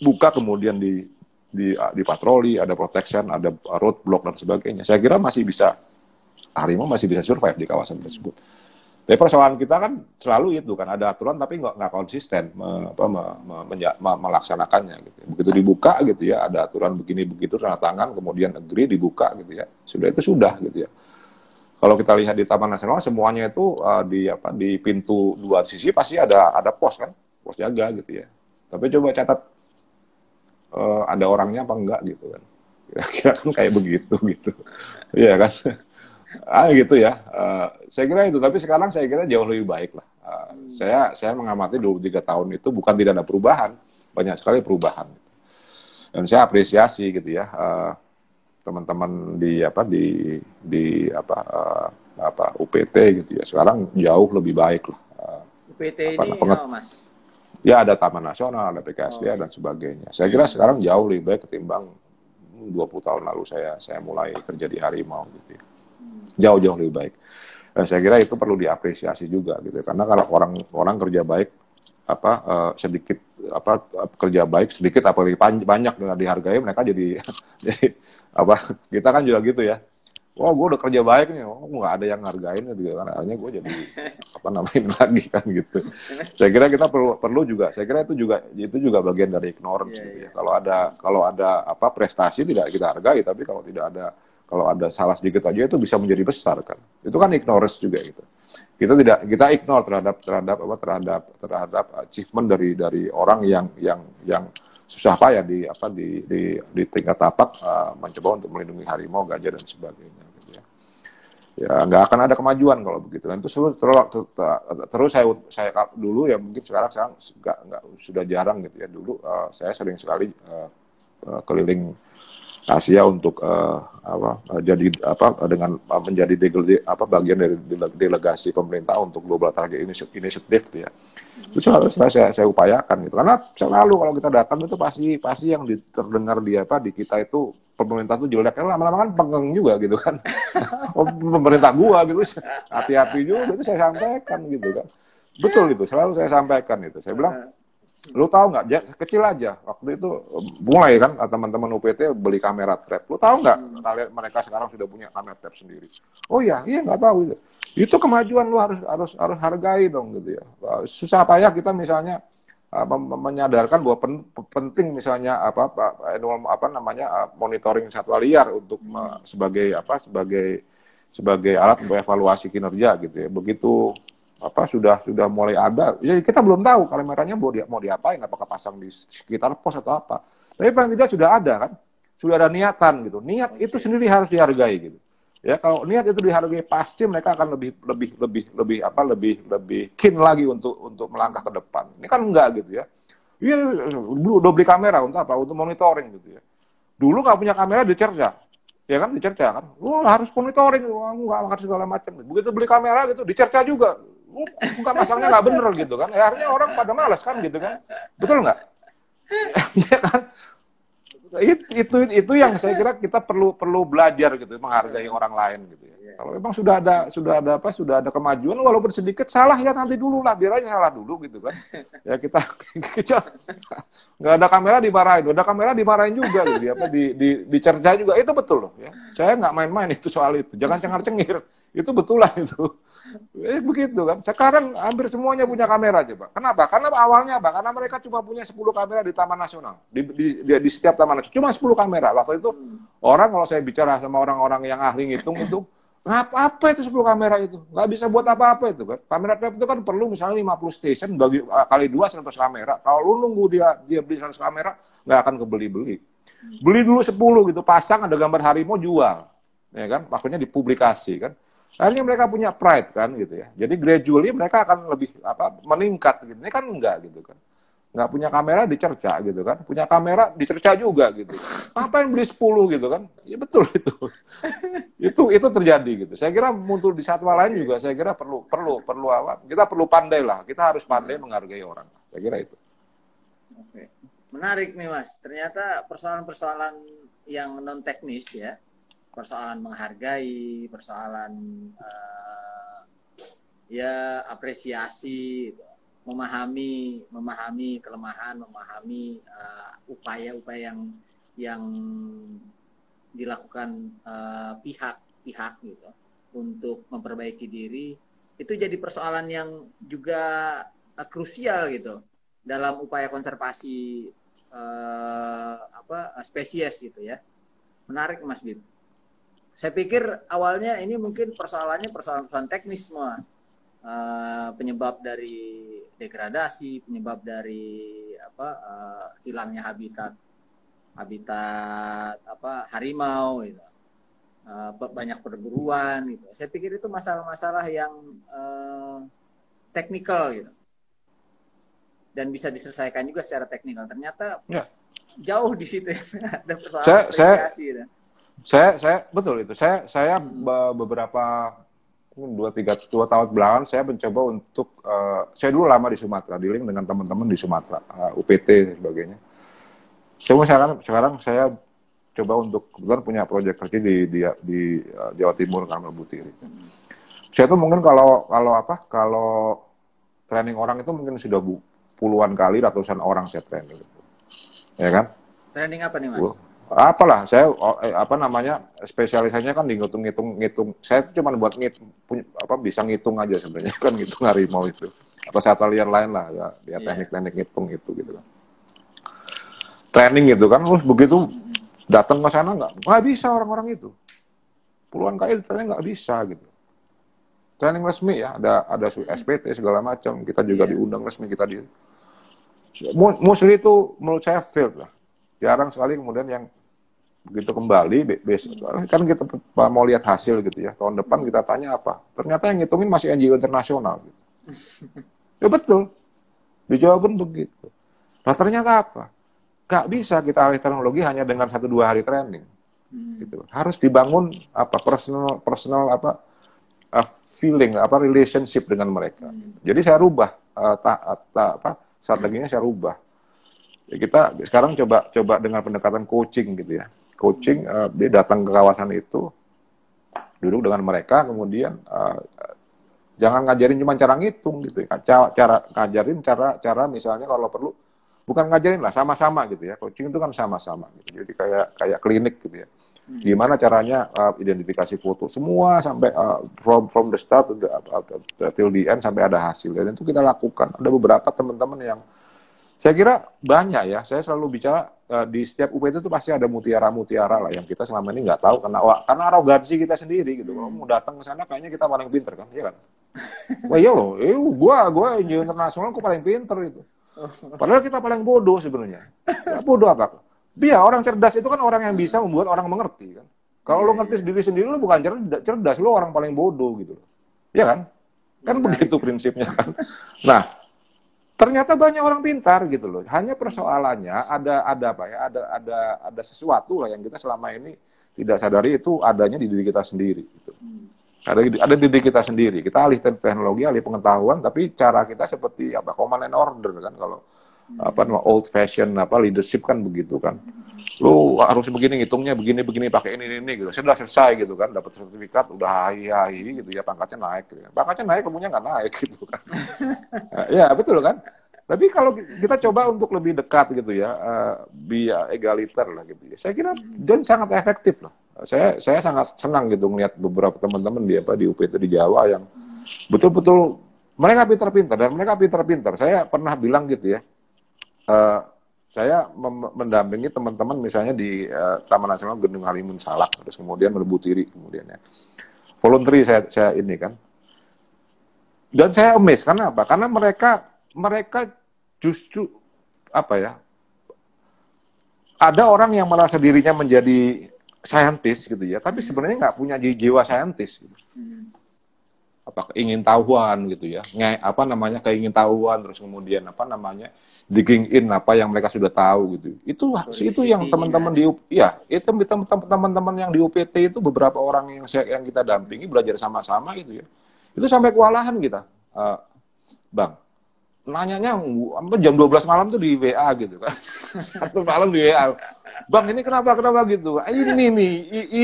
dibuka kemudian di di dipatroli ada protection ada roadblock dan sebagainya. Saya kira masih bisa harimau masih bisa survive di kawasan tersebut. Tapi persoalan kita kan selalu itu kan ada aturan tapi nggak nggak konsisten me- apa, me- me- menja- me- melaksanakannya gitu. Begitu dibuka gitu ya ada aturan begini begitu tanda tangan kemudian agree dibuka gitu ya. Sudah itu sudah gitu ya. Kalau kita lihat di Taman Nasional semuanya itu uh, di apa di pintu dua sisi pasti ada ada pos kan pos jaga gitu ya. Tapi coba catat uh, ada orangnya apa enggak gitu kan. [laughs] Kira-kira kan kayak begitu gitu. Iya kan? [laughs] Ah gitu ya. Uh, saya kira itu. Tapi sekarang saya kira jauh lebih baik lah. Uh, saya saya mengamati 23 tahun itu bukan tidak ada perubahan. Banyak sekali perubahan. Dan saya apresiasi gitu ya uh, teman-teman di apa di di apa uh, apa UPT gitu ya. Sekarang jauh lebih baik lah. Uh, UPT Apa, ini penget- apa Mas? Ya ada Taman Nasional, ada PKSD Oh. dan sebagainya. Saya kira sekarang jauh lebih baik ketimbang 20 tahun lalu saya saya mulai kerja di Harimau gitu. ya. Jauh-jauh lebih baik. Dan saya kira itu perlu diapresiasi juga gitu. Karena kalau orang orang kerja baik apa eh, sedikit apa kerja baik sedikit apalagi pan- banyak dihargai mereka jadi [laughs] jadi apa kita kan juga gitu ya. Wah, gue udah kerja baik nih, oh nggak ada yang ngargain gitu kan, akhirnya gue jadi [laughs] apa namanya lagi kan gitu. Saya kira kita perlu perlu juga saya kira itu juga itu juga bagian dari ignorance Iya, gitu ya. kalau ada kalau ada apa prestasi tidak kita hargai tapi kalau tidak ada kalau ada salah sedikit aja itu bisa menjadi besar kan. Itu kan ignorance juga gitu. Kita tidak kita ignore terhadap terhadap apa terhadap terhadap achievement dari dari orang yang yang yang susah payah di apa di di, di tingkat tapak uh, mencoba untuk melindungi harimau gajah dan sebagainya gitu ya. Ya nggak akan ada kemajuan kalau begitu. Dan itu terus terus, saya saya dulu ya mungkin sekarang sekarang nggak nggak sudah jarang gitu ya. Dulu uh, saya sering sekali uh, keliling Asia untuk uh, apa uh, jadi apa dengan uh, menjadi apa bagian dari dele- delegasi pemerintah untuk global target Initi- initiative ya. Itu selalu saya, saya, saya upayakan gitu. Karena selalu kalau kita datang itu pasti pasti yang di- terdengar di apa di kita itu pemerintah itu jelek. Kan lama-lama kan pengeng juga gitu kan. [laughs] Oh, pemerintah gua gitu. Hati-hati juga itu saya sampaikan gitu kan. Betul itu selalu saya sampaikan itu. Saya bilang lu tahu nggak? Ja- kecil aja. Waktu itu um, mulai kan teman-teman UPT beli kamera trap. Lu tahu nggak? Kalian mereka sekarang sudah punya kamera trap sendiri. Oh iya iya nggak tahu itu. Itu kemajuan lu harus harus harus hargai dong gitu ya. Susah payah kita misalnya mem- mem- menyadarkan bahwa pen- penting misalnya apa apa apa namanya uh, monitoring satwa liar untuk uh, sebagai apa sebagai sebagai alat evaluasi kinerja gitu ya. Begitu apa sudah sudah mulai ada. Ya kita belum tahu kameranya mau dia mau diapain apakah pasang di sekitar pos atau apa. Tapi paling tidak sudah ada kan? Sudah ada niatan gitu. Niat itu sendiri harus dihargai gitu. Ya kalau niat itu dihargai pasti mereka akan lebih lebih lebih lebih apa lebih lebih keen lagi untuk untuk melangkah ke depan. Ini kan enggak gitu ya. Iya dulu udah beli kamera untuk apa? Untuk monitoring gitu ya. Dulu nggak punya kamera dicerca. Ya kan? Dicerca kan? Lu harus monitoring lu nggak harus segala macam. Begitu beli kamera gitu dicerca juga bukan pasangnya nggak bener gitu kan ya akhirnya orang pada malas kan gitu kan betul nggak [laughs] ya kan itu, itu itu yang saya kira kita perlu perlu belajar gitu menghargai orang lain gitu ya Iya, Kalau memang sudah ada sudah ada apa sudah ada kemajuan walaupun sedikit salah ya nanti dulu lah biar aja salah dulu gitu kan. ya kita [laughs] nggak ada kamera dimarahin, ada kamera dimarahin juga gitu apa di di dicerca juga itu betul loh ya. Saya nggak main-main itu soal itu. Jangan cengar-cengir. Itu betul lah itu. Eh, begitu kan. Sekarang hampir semuanya punya kamera coba. Kenapa? Karena awalnya apa? Karena mereka cuma punya 10 kamera di Taman Nasional. Di, di, di, di setiap Taman Nasional. Cuma 10 kamera. Waktu itu orang kalau saya bicara sama orang-orang yang ahli ngitung itu, Kenapa apa itu 10 kamera itu? Nggak bisa buat apa-apa itu kan. Kamera trap itu kan perlu misalnya 50 station bagi uh, kali dua 100 kamera. Kalau lu nunggu dia dia beli 100 kamera, nggak akan kebeli-beli. Beli dulu 10 gitu, pasang ada gambar harimau jual. Ya kan? Maksudnya dipublikasi kan. Akhirnya mereka punya pride kan gitu ya. Jadi gradually mereka akan lebih apa meningkat gitu. Ini kan enggak gitu kan. Nggak punya kamera dicerca gitu kan. Punya kamera dicerca juga gitu. Apa yang beli 10 gitu kan? Ya betul [laughs] itu. itu itu terjadi gitu. Saya kira muncul di satwa lain juga saya kira perlu perlu perlu apa? Kita perlu pandai lah. Kita harus pandai menghargai orang. Saya kira itu. Oke. Menarik nih Mas. Ternyata persoalan-persoalan yang non teknis ya persoalan menghargai, persoalan uh, ya apresiasi, memahami, memahami kelemahan, memahami upaya-upaya uh, yang yang dilakukan pihak-pihak uh, gitu untuk memperbaiki diri. Itu jadi persoalan yang juga uh, krusial gitu dalam upaya konservasi uh, apa spesies gitu ya. Menarik Mas Bim saya pikir awalnya ini mungkin persoalannya persoalan-persoalan teknis semua. Uh, penyebab dari degradasi, penyebab dari apa uh, hilangnya habitat habitat apa harimau gitu. Uh, banyak perburuan gitu. Saya pikir itu masalah-masalah yang uh, teknikal gitu. Dan bisa diselesaikan juga secara teknikal. Ternyata ya. jauh di situ [laughs] ada persoalan saya, apresiasi. Saya, saya saya betul itu. Saya saya hmm. beberapa dua tiga dua tahun belakangan saya mencoba untuk uh, saya dulu lama di Sumatera, dealing dengan teman-teman di Sumatera, uh, eh, UPT dan sebagainya. Cuma sekarang sekarang saya coba untuk kebetulan punya proyek kerja di di, di uh, Jawa Timur Kamar Butiri. Hmm. Saya tuh mungkin kalau kalau apa kalau training orang itu mungkin sudah bu, puluhan kali ratusan orang saya training. Ya kan? Training apa nih mas? Apalah saya oh, eh, apa namanya spesialisasinya kan di ngitung-ngitung ngitung. Saya cuma buat ngitung punya, apa bisa ngitung aja sebenarnya [laughs] kan ngitung harimau itu. Atau satu liar lain lah ya, ya teknik-teknik ngitung itu gitu kan. Training gitu kan terus begitu datang ke sana nggak nggak bisa orang-orang itu. Puluhan kali training nggak bisa gitu. Training resmi ya ada ada SPT segala macam kita juga yeah. diundang resmi kita di mostly itu menurut saya failed lah. Jarang sekali kemudian yang begitu kembali besok kan kita mau lihat hasil gitu ya. Tahun depan kita tanya apa? Ternyata yang ngitungin masih NGO internasional gitu. [laughs] ya betul. Dijawabin begitu. Nah ternyata apa? Gak bisa kita alih teknologi hanya dengan satu dua hari training. Hmm. gitu. Harus dibangun apa personal personal apa uh, feeling apa relationship dengan mereka. Hmm. jadi saya rubah uh, ta, ta, apa strateginya saya rubah. Ya kita sekarang coba coba dengan pendekatan coaching gitu ya coaching uh, dia datang ke kawasan itu duduk dengan mereka kemudian uh, jangan ngajarin cuma cara ngitung gitu ya cara, cara ngajarin cara cara misalnya kalau perlu bukan ngajarin lah sama-sama gitu ya coaching itu kan sama-sama gitu. jadi kayak kayak klinik gitu ya hmm. gimana caranya uh, identifikasi foto semua sampai uh, from from the start to the, uh, till the end sampai ada hasil dan itu kita lakukan ada beberapa teman-teman yang saya kira banyak ya. Saya selalu bicara uh, di setiap UPT itu pasti ada mutiara-mutiara lah yang kita selama ini nggak tahu karena wah, karena arogansi kita sendiri gitu. Kalau mau datang ke sana kayaknya kita paling pinter kan, iya kan? Wah iya loh, eh, gua gua internasional kok paling pinter itu. Padahal kita paling bodoh sebenarnya. Ya, bodoh apa? Biar orang cerdas itu kan orang yang bisa membuat orang mengerti kan. Kalau lo ngerti sendiri sendiri lo bukan cerdas, cerdas lo orang paling bodoh gitu. Iya kan? Kan iya. begitu prinsipnya kan. Nah, ternyata banyak orang pintar gitu loh. Hanya persoalannya ada ada apa ya? Ada ada ada sesuatu lah yang kita selama ini tidak sadari itu adanya di diri kita sendiri. Gitu. Ada ada di diri kita sendiri. Kita alih teknologi, alih pengetahuan, tapi cara kita seperti apa? Command and order kan kalau apa nama old fashion apa leadership kan begitu kan. Lu harus begini ngitungnya begini begini pakai ini ini, ini gitu. Sudah selesai gitu kan dapat sertifikat udah hai hai gitu ya pangkatnya naik gitu. kan. pangkatnya naik kamunya nggak naik gitu kan. [laughs] Ya betul kan? Tapi kalau kita coba untuk lebih dekat gitu ya uh, biar egaliter lah gitu ya. Saya kira dan sangat efektif loh. Saya saya sangat senang gitu melihat beberapa teman-teman di apa di UPT di Jawa yang betul-betul mereka pintar-pintar dan mereka pintar-pintar. Saya pernah bilang gitu ya uh, saya mendampingi teman-teman misalnya di uh, Taman Nasional Gendung Halimun Salak terus kemudian Tiri kemudian ya. Voluntary saya saya ini kan. Dan saya emes karena apa? Karena mereka mereka justru apa ya ada orang yang merasa dirinya menjadi saintis gitu ya tapi sebenarnya nggak punya jiwa saintis gitu. Hmm apa ingin tahuan gitu ya. Nge, apa namanya keingin tahuan terus kemudian apa namanya digging in apa yang mereka sudah tahu gitu. Itu itu yang teman-teman di ya itu teman-teman yang di UPT itu beberapa orang yang saya yang kita dampingi belajar sama-sama gitu ya. Itu sampai kewalahan kita. Uh, bang nanyanya jam 12 malam tuh di WA gitu kan. [laughs] Satu malam di WA bang ini kenapa kenapa gitu? Ini nih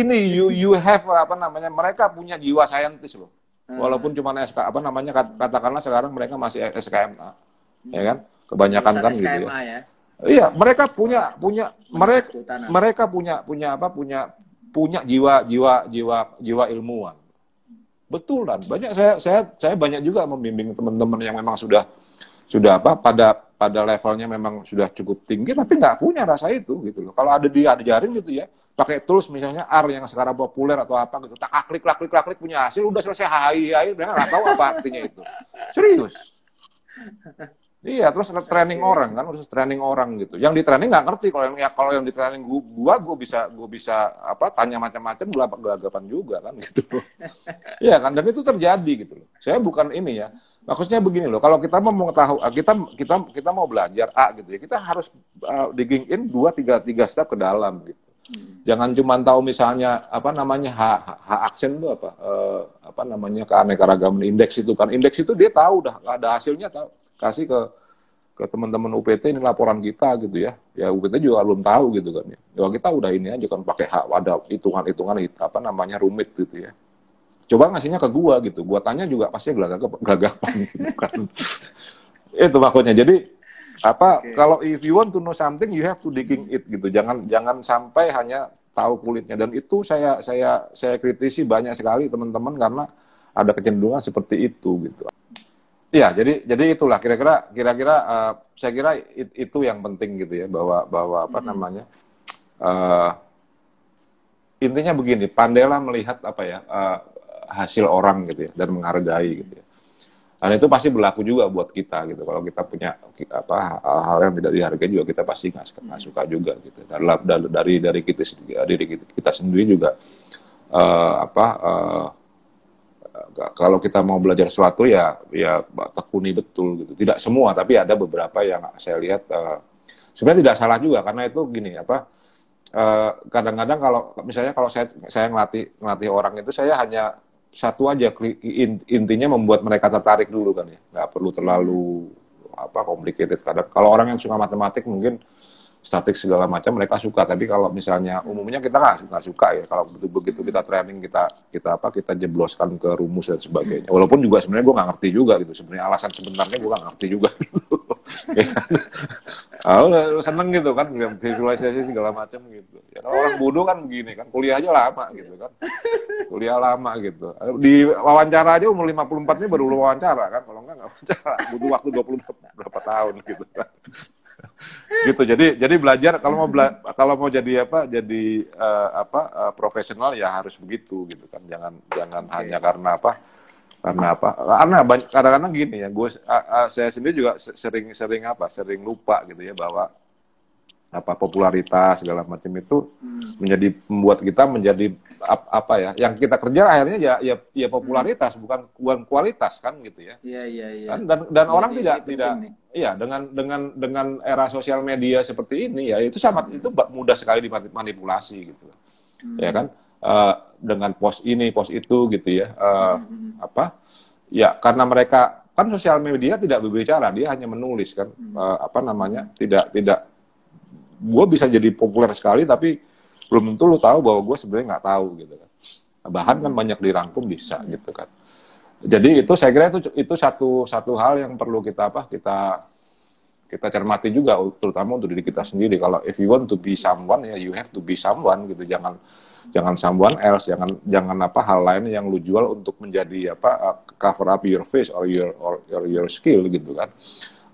ini you you have apa namanya mereka punya jiwa saintis loh Hmm. Walaupun cuma SK apa namanya katakanlah sekarang mereka masih SKMA, hmm. ya kan? Kebanyakan kan gitu ya. ya. Iya, mereka punya punya mereka mereka punya punya apa? Punya punya jiwa jiwa jiwa jiwa ilmuwan. Betul kan? Banyak saya saya saya banyak juga membimbing teman-teman yang memang sudah sudah apa pada pada levelnya memang sudah cukup tinggi tapi nggak punya rasa itu gitu loh. Kalau ada diajarin gitu ya, pakai tools misalnya R yang sekarang populer atau apa gitu. Tak klik klik klik klik punya hasil udah selesai. Hai hai mereka nggak tahu apa artinya itu. Serius. Iya terus training orang kan terus training orang gitu. Yang di training nggak ngerti kalau yang ya kalau yang di training gua gua, gua bisa gua bisa apa tanya macam-macam gelapan gelagapan juga kan [laughs] gitu. Iya kan dan itu terjadi gitu loh. Saya bukan ini ya. Maksudnya begini loh kalau kita mau mengetahui kita kita kita mau belajar A gitu ya kita harus uh, digging in dua tiga tiga step ke dalam gitu Jangan cuma tahu misalnya apa namanya hak hak aksen itu apa uh, apa namanya keanekaragaman indeks itu kan indeks itu dia tahu dah ada hasilnya tahu kasih ke ke teman-teman UPT ini laporan kita gitu ya ya UPT juga belum tahu gitu kan ya ya kita udah ini aja kan pakai hak ada hitungan-hitungan apa namanya rumit gitu ya coba ngasihnya ke gua gitu gua tanya juga pasti gelagapan gitu kan itu maksudnya jadi apa okay. kalau if you want to know something you have to digging it gitu jangan jangan sampai hanya tahu kulitnya dan itu saya saya saya kritisi banyak sekali teman-teman karena ada kecenderungan seperti itu gitu ya jadi jadi itulah kira-kira kira-kira uh, saya kira it, itu yang penting gitu ya bahwa bahwa apa hmm. namanya uh, intinya begini pandailah melihat apa ya uh, hasil orang gitu ya dan menghargai gitu ya dan itu pasti berlaku juga buat kita gitu. Kalau kita punya apa hal-hal yang tidak dihargai juga kita pasti nggak suka, suka juga gitu. Dari dari dari kita dari kita sendiri juga uh, apa uh, kalau kita mau belajar sesuatu ya ya tekuni betul gitu. Tidak semua tapi ada beberapa yang saya lihat uh, sebenarnya tidak salah juga. Karena itu gini apa kadang-kadang uh, kalau misalnya kalau saya saya ngelatih ngelatih orang itu saya hanya satu aja intinya membuat mereka tertarik dulu kan ya. Nggak perlu terlalu apa complicated. Kadang kalau orang yang suka matematik mungkin statik segala macam mereka suka. Tapi kalau misalnya umumnya kita nggak nggak suka ya. Kalau begitu begitu kita training kita kita apa kita jebloskan ke rumus dan sebagainya. Walaupun juga sebenarnya gue nggak ngerti juga gitu. Sebenarnya alasan sebenarnya gue nggak ngerti juga gitu ya kan? seneng gitu kan visualisasi segala macam gitu. Ya kalau orang bodoh kan begini kan kuliah aja lama gitu kan. Kuliah lama gitu. Di wawancara aja umur 54 ini baru wawancara kan kalau enggak nggak wawancara. Butuh waktu 20 berapa tahun gitu kan. Gitu jadi jadi belajar kalau mau bela kalau mau jadi apa jadi uh, apa uh, profesional ya harus begitu gitu kan. Jangan jangan okay. hanya karena apa karena apa karena kadang-kadang gini ya gue saya sendiri juga sering sering apa sering lupa gitu ya bahwa apa popularitas segala macam itu hmm. menjadi membuat kita menjadi apa ya yang kita kerja akhirnya ya ya, ya popularitas hmm. bukan bukan kualitas kan gitu ya iya iya iya kan? dan dan ya, orang ya, tidak ya, tidak iya dengan dengan dengan era sosial media seperti ini ya itu sangat hmm. itu mudah sekali dimanipulasi gitu hmm. ya kan uh, dengan post ini post itu gitu ya uh, hmm. apa ya karena mereka kan sosial media tidak berbicara, dia hanya menulis kan, Hmm. Eh, apa namanya, tidak tidak, gue bisa jadi populer sekali, tapi belum tentu lu tahu bahwa gue sebenarnya nggak tahu gitu kan. Bahan kan banyak dirangkum bisa gitu kan. Jadi itu saya kira itu itu satu satu hal yang perlu kita apa kita kita cermati juga terutama untuk diri kita sendiri. Kalau if you want to be someone ya you have to be someone gitu. Jangan jangan someone else, jangan jangan apa hal lain yang lu jual untuk menjadi apa uh, cover up your face or your or your, your skill gitu kan.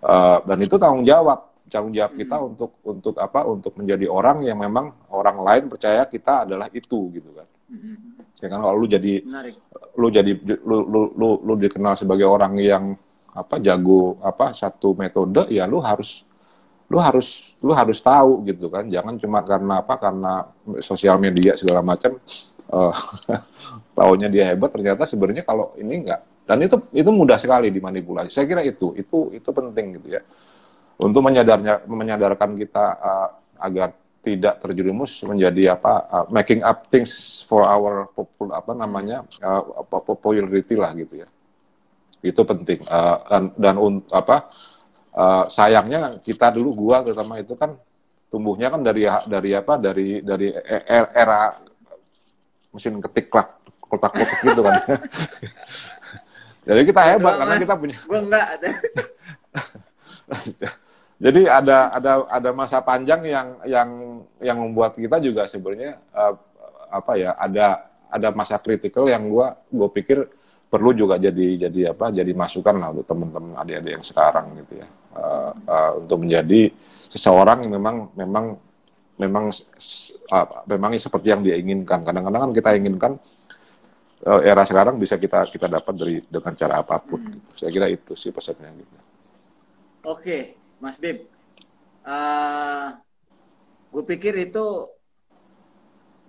Uh, dan itu tanggung jawab tanggung jawab kita Hmm. untuk untuk apa untuk menjadi orang yang memang orang lain percaya kita adalah itu gitu kan. Mm-mm. Ya kan kalau lu jadi Menarik. lu jadi lu lu lu, lu dikenal sebagai orang yang apa jago apa satu metode ya lu harus lu harus lu harus tahu gitu kan. Jangan cuma karena apa karena sosial media segala macam eh [laughs] taunya dia hebat ternyata sebenarnya kalau ini enggak. Dan itu itu mudah sekali dimanipulasi. Saya kira itu itu itu penting gitu ya. Untuk menyadarnya menyadarkan kita eh, agar tidak terjerumus menjadi apa uh, making up things for our popul apa namanya uh, popularity lah gitu ya. Itu penting Uh, dan dan un- apa uh, sayangnya kita dulu gua terutama itu kan tumbuhnya kan dari dari apa dari dari e- e- era mesin ketik klak kotak-kotak gitu kan [laughs] jadi kita hebat karena Mas. kita punya Gue enggak ada. [laughs] Jadi ada ada ada masa panjang yang yang yang membuat kita juga sebenarnya eh, apa ya ada ada masa kritikal yang gua gua pikir perlu juga jadi jadi apa jadi masukan lah untuk teman-teman adik-adik yang sekarang gitu ya Eh, eh, untuk menjadi seseorang yang memang memang memang apa, memang seperti yang dia inginkan kadang-kadang kan kita inginkan eh, era sekarang bisa kita kita dapat dari dengan cara apa pun gitu. saya kira itu sih pesannya gitu Oke, Mas Bib. gue pikir itu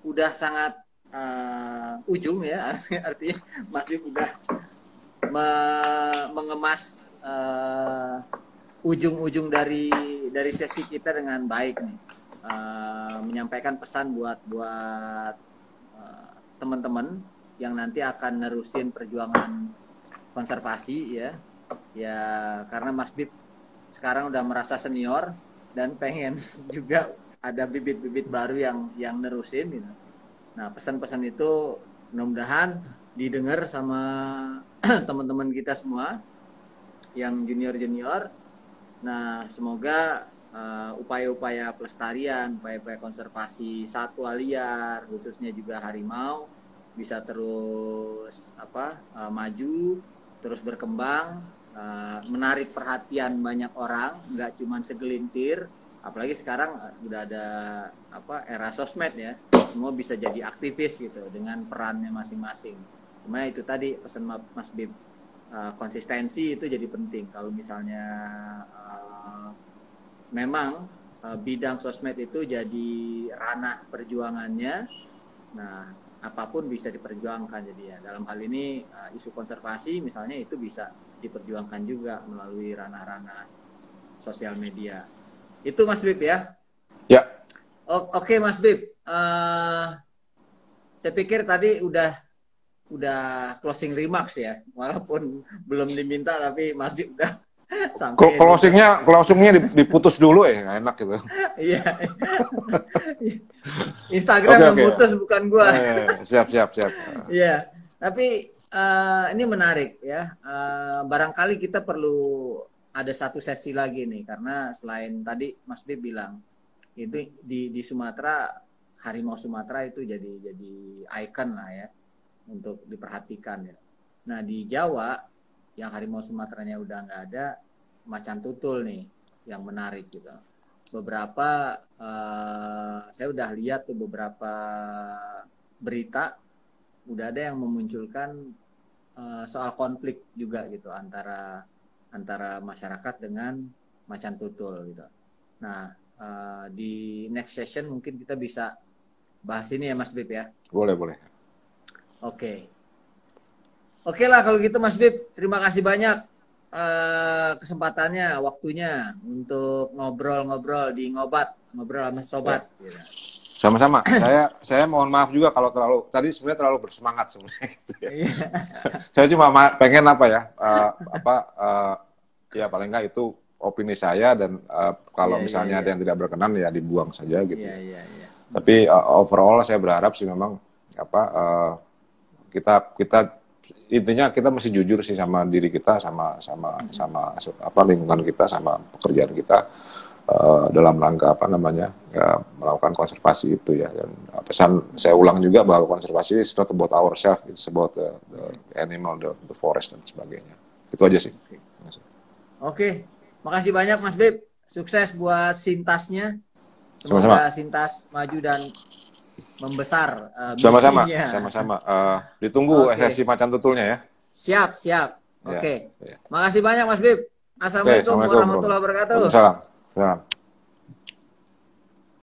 udah sangat eh, ujung ya, [laughs] artinya Mas Bib udah me- mengemas eh, ujung-ujung dari dari sesi kita dengan baik nih, Eh, menyampaikan pesan buat buat eh, teman-teman yang nanti akan nerusin perjuangan konservasi ya, ya karena Mas Bib sekarang udah merasa senior dan pengen [laughs] juga ada bibit-bibit baru yang yang nerusin gitu. Nah, pesan-pesan itu mudah-mudahan didengar sama [clears throat] teman-teman kita semua yang junior-junior. Nah, semoga uh, upaya-upaya pelestarian, upaya-upaya konservasi satwa liar, khususnya juga harimau bisa terus apa uh, maju, terus berkembang uh, menarik perhatian banyak orang, nggak cuma segelintir. Apalagi sekarang udah ada apa era sosmed ya, semua bisa jadi aktivis gitu dengan perannya masing-masing. Cuma itu tadi pesan Ma- Mas Bib uh, konsistensi itu jadi penting. Kalau misalnya uh, memang uh, bidang sosmed itu jadi ranah perjuangannya, nah apa pun bisa diperjuangkan jadi ya dalam hal ini isu konservasi misalnya itu bisa diperjuangkan juga melalui ranah-ranah sosial media itu Mas Bib ya ya Oke Mas Bib. Eh, saya pikir tadi udah udah closing remarks ya. Walaupun belum diminta tapi Mas Bib udah [laughs] sampai Clo- closingnya closingnya dip- diputus dulu ya? Nggak enak gitu. [laughs] Iya. [laughs] Instagram Oke, yang oke. putus bukan gua. Eh, siap siap siap. Iya, tapi eh, ini menarik ya. Eh, barangkali kita perlu ada satu sesi lagi nih, karena selain tadi Mas Bib bilang itu di di Sumatera harimau Sumatera itu jadi jadi ikon lah ya untuk diperhatikan ya. Nah di Jawa yang harimau Sumateranya udah nggak ada, macan tutul nih yang menarik gitu. Beberapa eh, saya udah lihat tuh beberapa berita udah ada yang memunculkan eh, soal konflik juga gitu antara antara masyarakat dengan macan tutul gitu. Nah eh, di next session mungkin kita bisa bahas ini ya Mas Bib ya. boleh boleh Oke. Oke lah kalau gitu Mas Bib, terima kasih banyak eh, kesempatannya, waktunya untuk ngobrol-ngobrol di ngobat, ngobrol sama sobat. gitu. Sama-sama. [clears throat] saya saya mohon maaf juga kalau terlalu tadi sebenarnya terlalu bersemangat sebenarnya. Gitu ya. Iya. [laughs] saya cuma ma- pengen apa ya? eh, apa eh, ya paling nggak itu opini saya dan eh, kalau Iya, iya, misalnya iya. ada yang tidak berkenan ya dibuang saja gitu. Iya, iya, iya. Tapi uh, overall saya berharap sih memang apa uh, kita kita intinya kita mesti jujur sih sama diri kita sama sama sama apa lingkungan kita sama pekerjaan kita uh, dalam rangka apa namanya ya, melakukan konservasi itu ya. Dan uh, pesan saya ulang juga bahwa konservasi is not about ourselves it's about the, the animal the, the forest dan sebagainya. Itu aja sih. Oke, makasih banyak Mas Bib. Sukses buat Sintasnya. Sama-sama. Semoga Sintas maju dan membesar uh, sama-sama sama-sama Uh, ditunggu Oke. SSI macan tutulnya ya Siap, siap. Ya, Oke. ya. Makasih banyak Mas Bib. Assalamualaikum Assalamualaikum warahmatullahi wabarakatuh. Waalaikumsalam. Salam.